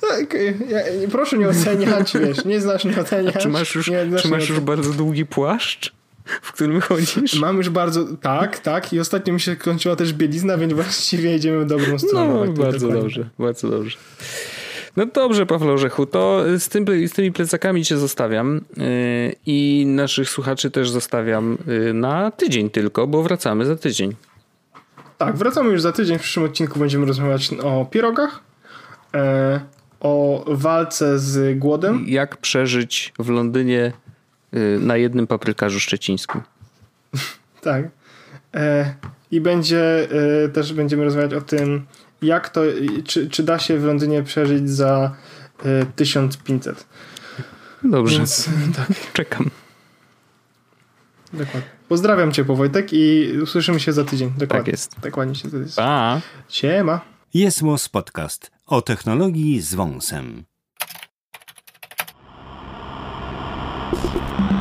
Tak, ja, proszę nie oceniać, wiesz, nie znasz, nie oceniać. Czy masz już, nie, czy masz już bardzo długi płaszcz? W którym chodzisz? Mam już bardzo, tak, tak i ostatnio mi się kończyła też bielizna, więc właściwie jedziemy w dobrą stronę. No, bardzo dobrze, bardzo dobrze. No dobrze, Paweł Orzechu, to z, tym, z tymi plecakami cię zostawiam yy, i naszych słuchaczy też zostawiam yy, na tydzień tylko, bo wracamy za tydzień. Tak, wracamy już za tydzień. W przyszłym odcinku będziemy rozmawiać o pierogach, yy, o walce z głodem. Jak przeżyć w Londynie na jednym paprykarzu szczecińskim. tak. E, I będzie e, też będziemy rozmawiać o tym, jak to, czy, czy da się w Londynie przeżyć za y, 1500. Dobrze, Więc, tak. czekam. Dokładnie. Pozdrawiam cię, Wojtek i usłyszymy się za tydzień. Dokładnie. Tak jest. Dokładnie się za tydzień. Pa. Siema. Jest Podcast o technologii z wąsem. you